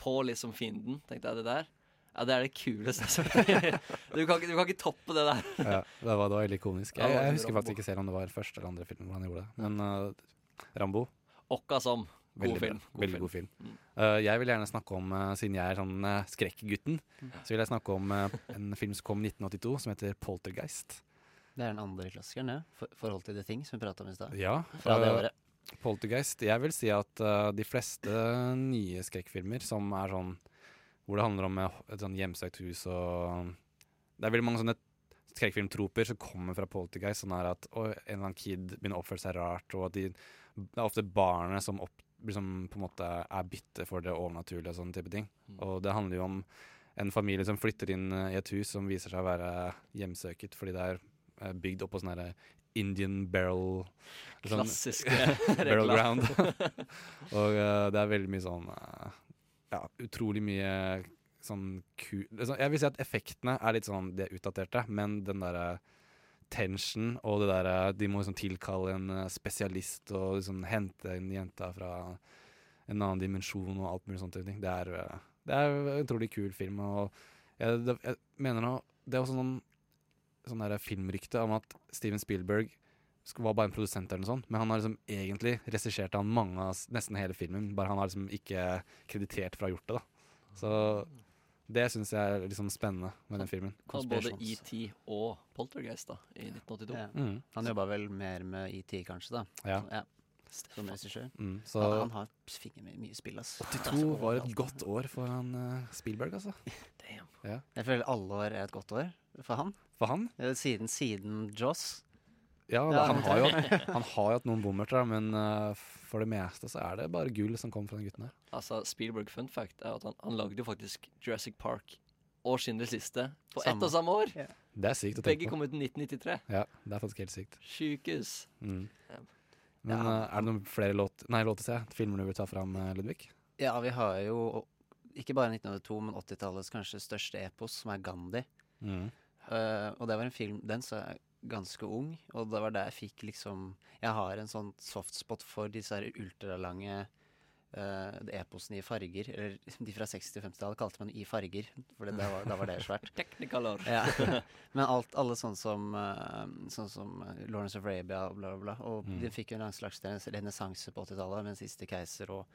på liksom fienden. Tenkte jeg det der Ja, det er det kuleste jeg har sett. Du, kan ikke- du kan ikke toppe det der. ja, det var, det var veldig komisk. Jeg, jeg husker faktisk ikke selv om det var første eller andre film hvor han gjorde det. Men uh, Rambo Okka som. God Veldig, film. God veldig film. god film. Uh, jeg vil gjerne snakke om, uh, siden jeg er sånn uh, skrekkgutten, Mm. så vil jeg snakke om uh, en film som kom 1982 som heter Poltergeist. Det er den andre klassikeren, ja. For, forhold til The Thing, som vi prata om i stad. Ja, Fra det året. Poltergeist. Jeg vil si at uh, de fleste nye skrekkfilmer som er sånn Hvor det handler om et sånn hjemsøkt hus og Det er veldig mange sånne skrekkfilmtroper som kommer fra Poltergeist. Sånn er at å, en eller annen kid begynner å oppføre seg rart, og at de, det er ofte barnet som opp, som på en måte er bytte for det overnaturlige og sånne type ting. Og det handler jo om en familie som flytter inn uh, i et hus som viser seg å være hjemsøket fordi det er bygd oppå sånn herre Indian barrel sånn- Klassiske barrel ground. og uh, det er veldig mye sånn uh, Ja, utrolig mye sånn ku... Sånn, jeg vil si at effektene er litt sånn De er utdaterte, men den derre tension og det derre De må liksom tilkalle en uh, spesialist og liksom hente en jente fra en annen dimensjon og alt mulig sånt. Det er, det er en utrolig kul film. Og jeg, det, jeg mener nå Det er også sånn sånn filmrykte om at Steven Spielberg var bare en produsent, eller noe sånt, men han har liksom egentlig regissert han mange av nesten hele filmen. Bare han har liksom ikke kreditert for å ha gjort det. da Så det syns jeg er liksom spennende med den filmen. Han både ET og Poltergeist da, i 1982. Ja. Mm. Han jobba vel mer med ET, kanskje, da. Ja. Så, Som regissør. Mm, så- han, han har finger med mye spill, ass. 82 var et godt år for han uh, Spielberg, altså. Ja. Jeg føler alle år er et godt år for han. For han? Eh, Siden, siden Joss. Ja, da, han, har jo, han har jo hatt noen bommerter, men uh, for det meste så er det bare gull som kommer fra den gutten her. Altså, Spielberg fun fact er at han, han lagde jo faktisk Jurassic Park og Schindlers liste på Samme. ett og samme år. Det er sykt å tenke Begge på. kom ut i 1993. Ja, det er faktisk helt sykt. Sjukehus. Mm. Ja. Men eh, er det noen flere låt, nei, låter, sier jeg, filmer du vil ta fram, Ludvig? Ja, vi har jo ikke bare 1902, men 80-tallets kanskje største epos, som er Gandhi. Mhm. Eh, og det var en film Den så jeg ganske ung, og det var der jeg fikk liksom Jeg har en sånn softspot for disse her ultralange uh, eposene i farger. Eller de fra 60- og 50-tallet kalte man i farger, for da, var, var det svært. Technicolor. Ja. Men alt, alle sånn som, uh, sånn som eh, Lawrence of Arabia og bla, bla, bla. Og Mm. de fikk jo en slags renessanse på 80-tallet med Den siste keiser og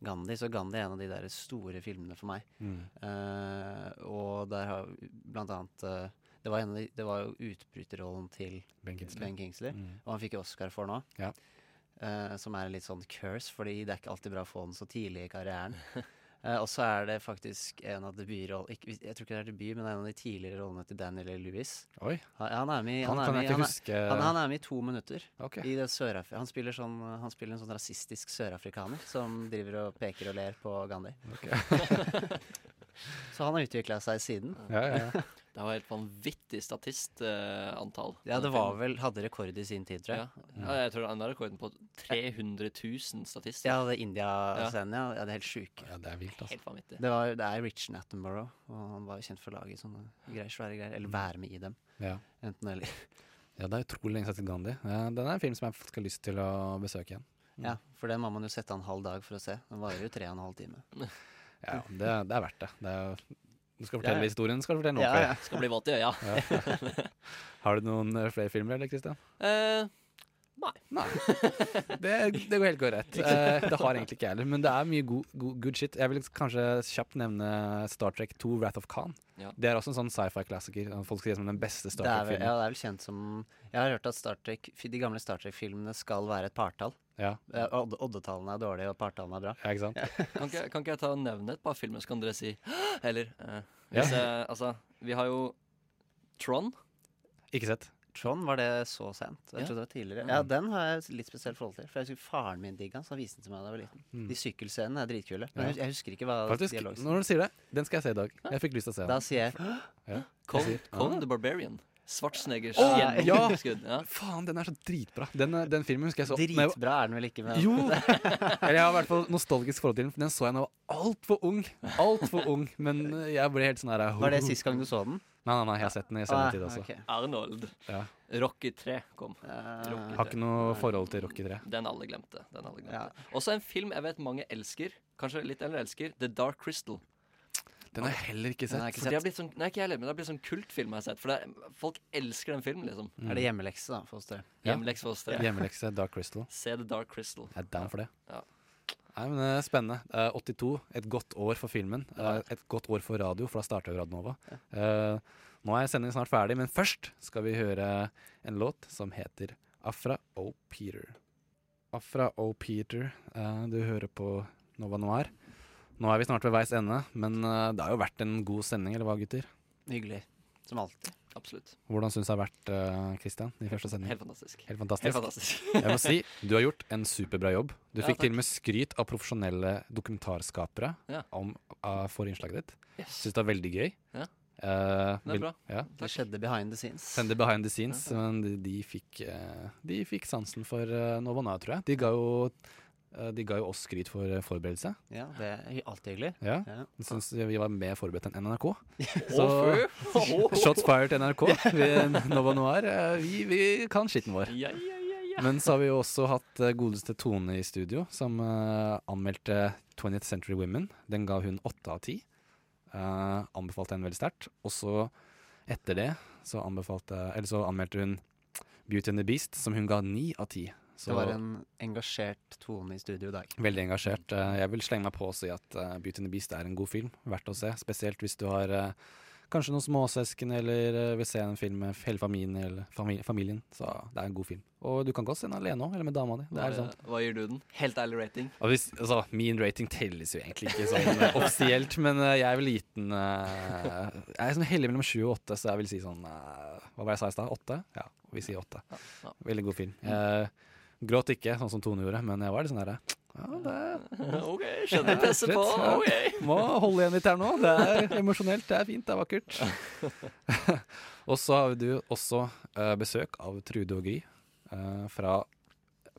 Gandhi. Så Gandhi er en av de der store filmene for meg. Mm. Uh, og der har blant annet eh, det, var de, det var jo utbryterrollen til Ben Kingsley. Mm. Og han fikk Oscar for nå. Ja. Uh, som er en litt sånn curse, fordi det er ikke alltid bra å få den så tidlig i karrieren. uh, og så er det faktisk en av debutrollene Jeg tror ikke det er debut, men det er en av de tidligere rollene til Daniel Lewis. Oi. Han, han er med Han han er med jeg ikke han er- huske. Han, han er med i to minutter. Okay. I det han, spiller sånn, han spiller en sånn rasistisk sørafrikaner som driver og peker og ler på Gandhi. så han har utvikla seg siden. Ja, ja, ja. Det var helt vanvittig statistantall. Ja, det var vel Hadde rekord i sin tid, tror jeg. Ja, ja jeg tror han har rekorden på 300 000 statister. Ja, det India-scenen, ja. ja. Det er helt sjukt. Ja, det er vilt, altså. Helt vanvittig. Det, var, det er Rich Attenborough, og han var jo kjent for å lage sånne greier, svære greier. Eller være med i dem. Ja. Enten eller. Ja, det er utrolig lenge siden Gandhi. Ja, den er en film som jeg faktisk har lyst til å besøke igjen. Ja, for den må man jo sette av en halv dag for å se. Den varer jo tre og en halv time. Ja, det, det er verdt det. det er, du skal fortelle Ja, ja. historien, skal du fortelle noe. Ja, ja. Skal bli våt i øya. Ja. Har du noen eh, flere filmer, eller Kristian? Eh, nei. Det, det går helt greit. Eh, det har egentlig ikke jeg heller, men det er mye god, go good shit. Jeg vil kanskje kjapt nevne Star Trek 2 Wrath of Khan. Det er også en sånn sci-fi-klassiker. Folk sier som den beste Star Trek-filmen. ja, det er vel kjent som Jeg har hørt at Star Trek, de gamle Star Trek-filmene skal være et partall. Ja. Eh, oddetallene er dårlige, og partallene er bra. Ja, ikke sant? Kan ikke, kan ikke jeg ta og nevne et par filmer, så kan dere si Eller eh, Ja. hvis jeg, Altså, vi har jo Tron. Ikke sett. Tron, var det så sent? Jeg Ja. trodde det var tidligere. Mm. Ja, den har jeg litt spesielt forhold til. For jeg husker faren min digga den, så han viste den til meg da jeg var liten. Mm. De sykkelscenene er dritkule. Men jeg, husker ikke hva Faktisk, dialogen når du sier det, den skal jeg se i dag. Jeg fikk lyst til å se den. Da sier jeg Ja. Conan ah. the Barbarian. Schwarzeneggers Å, ja! Ja. Faen, den er så dritbra. Den, eh, den filmen husker jeg så Dritbra er den vel ikke, men Jo! Eller jeg har i hvert fall nostalgisk forhold til den, for den så jeg da jeg var altfor ung. Altfor ung. Men eh, jeg ble helt sånn her Var det sist gang du så den? Nei, nei, nei, jeg har sett den i Ah, tid også. Okay. Arnold. Ja. Rocky 3 kom. Eh, Rocky Har ikke noe forhold til Rocky 3. Den alle glemte. Den alle glemte. Ja. Også en film jeg vet mange elsker. Kanskje litt eller elsker. The Dark Crystal. Den har jeg heller ikke Den har sett. jeg ikke For det har blitt sånn, nei, ikke heller, men det har blitt sånn kultfilm jeg har sett. For det, er- folk elsker den filmen, liksom. Er det hjemmelekse, da, for oss tre? Ja. Hjemmelekse for oss tre. Hjemmelekse Dark Crystal. Se The Dark Crystal. Jeg er down for det. Ja. Nei, men eh, Spennende. Eh, 82, et godt år for filmen. Eh, et godt år for radio, for da starta jo Radnova. Eh, nå er sendingen snart ferdig, men først skal vi høre en låt som heter Afra O. Peter. Afra O. Peter, eh, du hører på Nova Noir. Nå er vi snart ved veis ende, men eh, det har jo vært en god sending, eller hva, gutter? Hyggelig. Som alltid. Absolutt. Hvordan syns det har vært, Kristian? Christian, i første sending? Helt fantastisk. Helt fantastisk. Helt fantastisk. Jeg må si, du har gjort en superbra jobb. Du Ja, fikk takk. til og med skryt av profesjonelle dokumentarskapere Ja. om, uh, for innslaget ditt. Yes. Syns det var veldig gøy. Ja. Uh, Det er vil- bra. Ja. Det skjedde behind the scenes. Skjedde behind the scenes, men de, de, fikk, eh, de fikk sansen for uh, Nova Now, tror jeg. De ga jo, eh, de ga jo oss skryt for eh, forberedelse. Ja, det er alltid hyggelig. Ja. Ja. Syns vi var mer forberedt enn NRK. Så shots fired til NRK. Vi, Nova Noir, eh, vi, vi kan skitten vår. Ja, ja, ja, ja. Men så har vi jo også hatt eh, godeste Tone i studio, som eh, anmeldte 20th Century Women. Den ga hun åtte av ti. Eh, anbefalte den veldig sterkt. Og så, etter det, så, eller så anmeldte hun Beauty and the Beast, som hun ga ni av ti. Så Det var en engasjert tone i studio i dag. veldig engasjert. Eh, jeg vil slenge meg på og si at eh, Beauty and the Beast er en god film. Verdt å se. Spesielt hvis du har eh, kanskje noen småsøsken, eller vil se en film med hele familien. Eller famili familien Så det er en god film. Og du kan godt se den alene òg, eller med dama di. Det. Hva gir du den? Helt ærlig rating? Og hvis, altså, min rating telles jo egentlig ikke sånn offisielt, men jeg er vel liten Jeg er sånn heldig mellom sju og åtte, så jeg vil si sånn Hva var det jeg sa i stad? Åtte? Ja, vi sier åtte. Veldig god film. Jeg gråt ikke, sånn som Tone gjorde, men jeg var litt sånn herre ja, det OK, skjønner du presset på. Okay. OK. Må holde igjen litt her nå. Det er emosjonelt, det er fint, det er vakkert. og så har du også uh, besøk av Trude og Gry uh, fra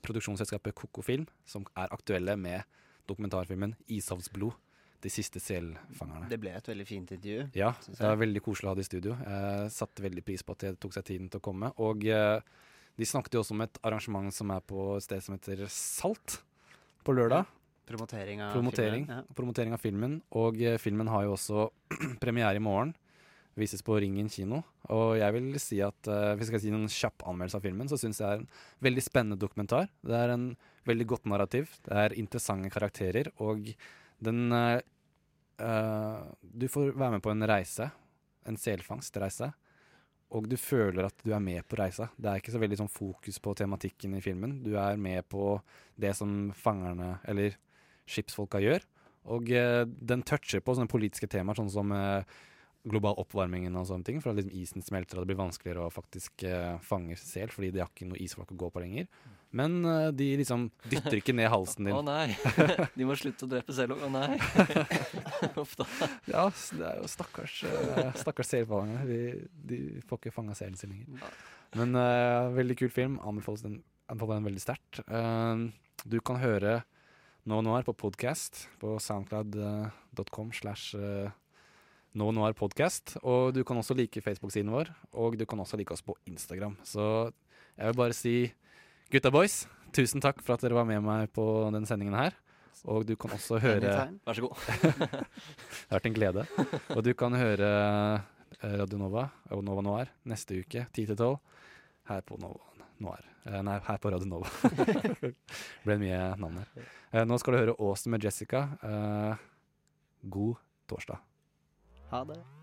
produksjonsselskapet Koko Film, som er aktuelle med dokumentarfilmen 'Ishavsblod'. De siste selfangerne. Det ble et veldig fint intervju. Ja, det var veldig koselig å ha det i studio. Jeg satte veldig pris på at de tok seg tiden til å komme. Og eh, de snakket jo også om et arrangement som er på et sted som heter Salt, på lørdag. Promotering av Promotering, filmen. Ja. promotering av filmen. Og eh, filmen har jo også premiere i morgen. Vises på Ringen kino. Og jeg vil si at eh, hvis jeg skal si noen kjapp anmeldelse av filmen, så syns jeg det er en veldig spennende dokumentar. Det er en veldig godt narrativ. Det er interessante karakterer. Og den eh, eh, Du får være med på en reise. En selfangstreise. Og du føler at du er med på reisa. Det er ikke så veldig sånn fokus på tematikken i filmen. Du er med på det som fangerne, eller skipsfolka, gjør. Og eh, den toucher på sånne politiske temaer, sånn som eh, global oppvarmingen og sånne ting. For at liksom isen smelter og det blir vanskeligere å faktisk uh, fange sel, fordi de har ikke noe isflak å gå på lenger. Men uh, de liksom dytter ikke ned halsen din. Å nei. De må slutte å drepe sel òg. Å nei. Uff da. Ja, det er jo stakkars, uh, stakkars selfangere. De, de får ikke fanga selen sin lenger. Men veldig kul film. Anbefales den, anbefales den veldig sterkt. Du kan høre Nå og nå her på podcast på soundcloud.com slash eh, Nå Noir podcast. Og du kan også like Facebook-siden vår, og du kan også like oss på Instagram. Så jeg vil bare si gutta boys, tusen takk for at dere var med meg på denne sendingen her. Og du kan også høre Vær så god. det har vært en glede. Og du kan høre eh, Radio Nova og Nova Noir neste uke, 10 til 12, her på Nova Noir. Eh, Nei, her på Radio Nova. ble mye navn her. Eh, Nå skal du høre Åsen med Jessica. Eh, God torsdag. Ha det.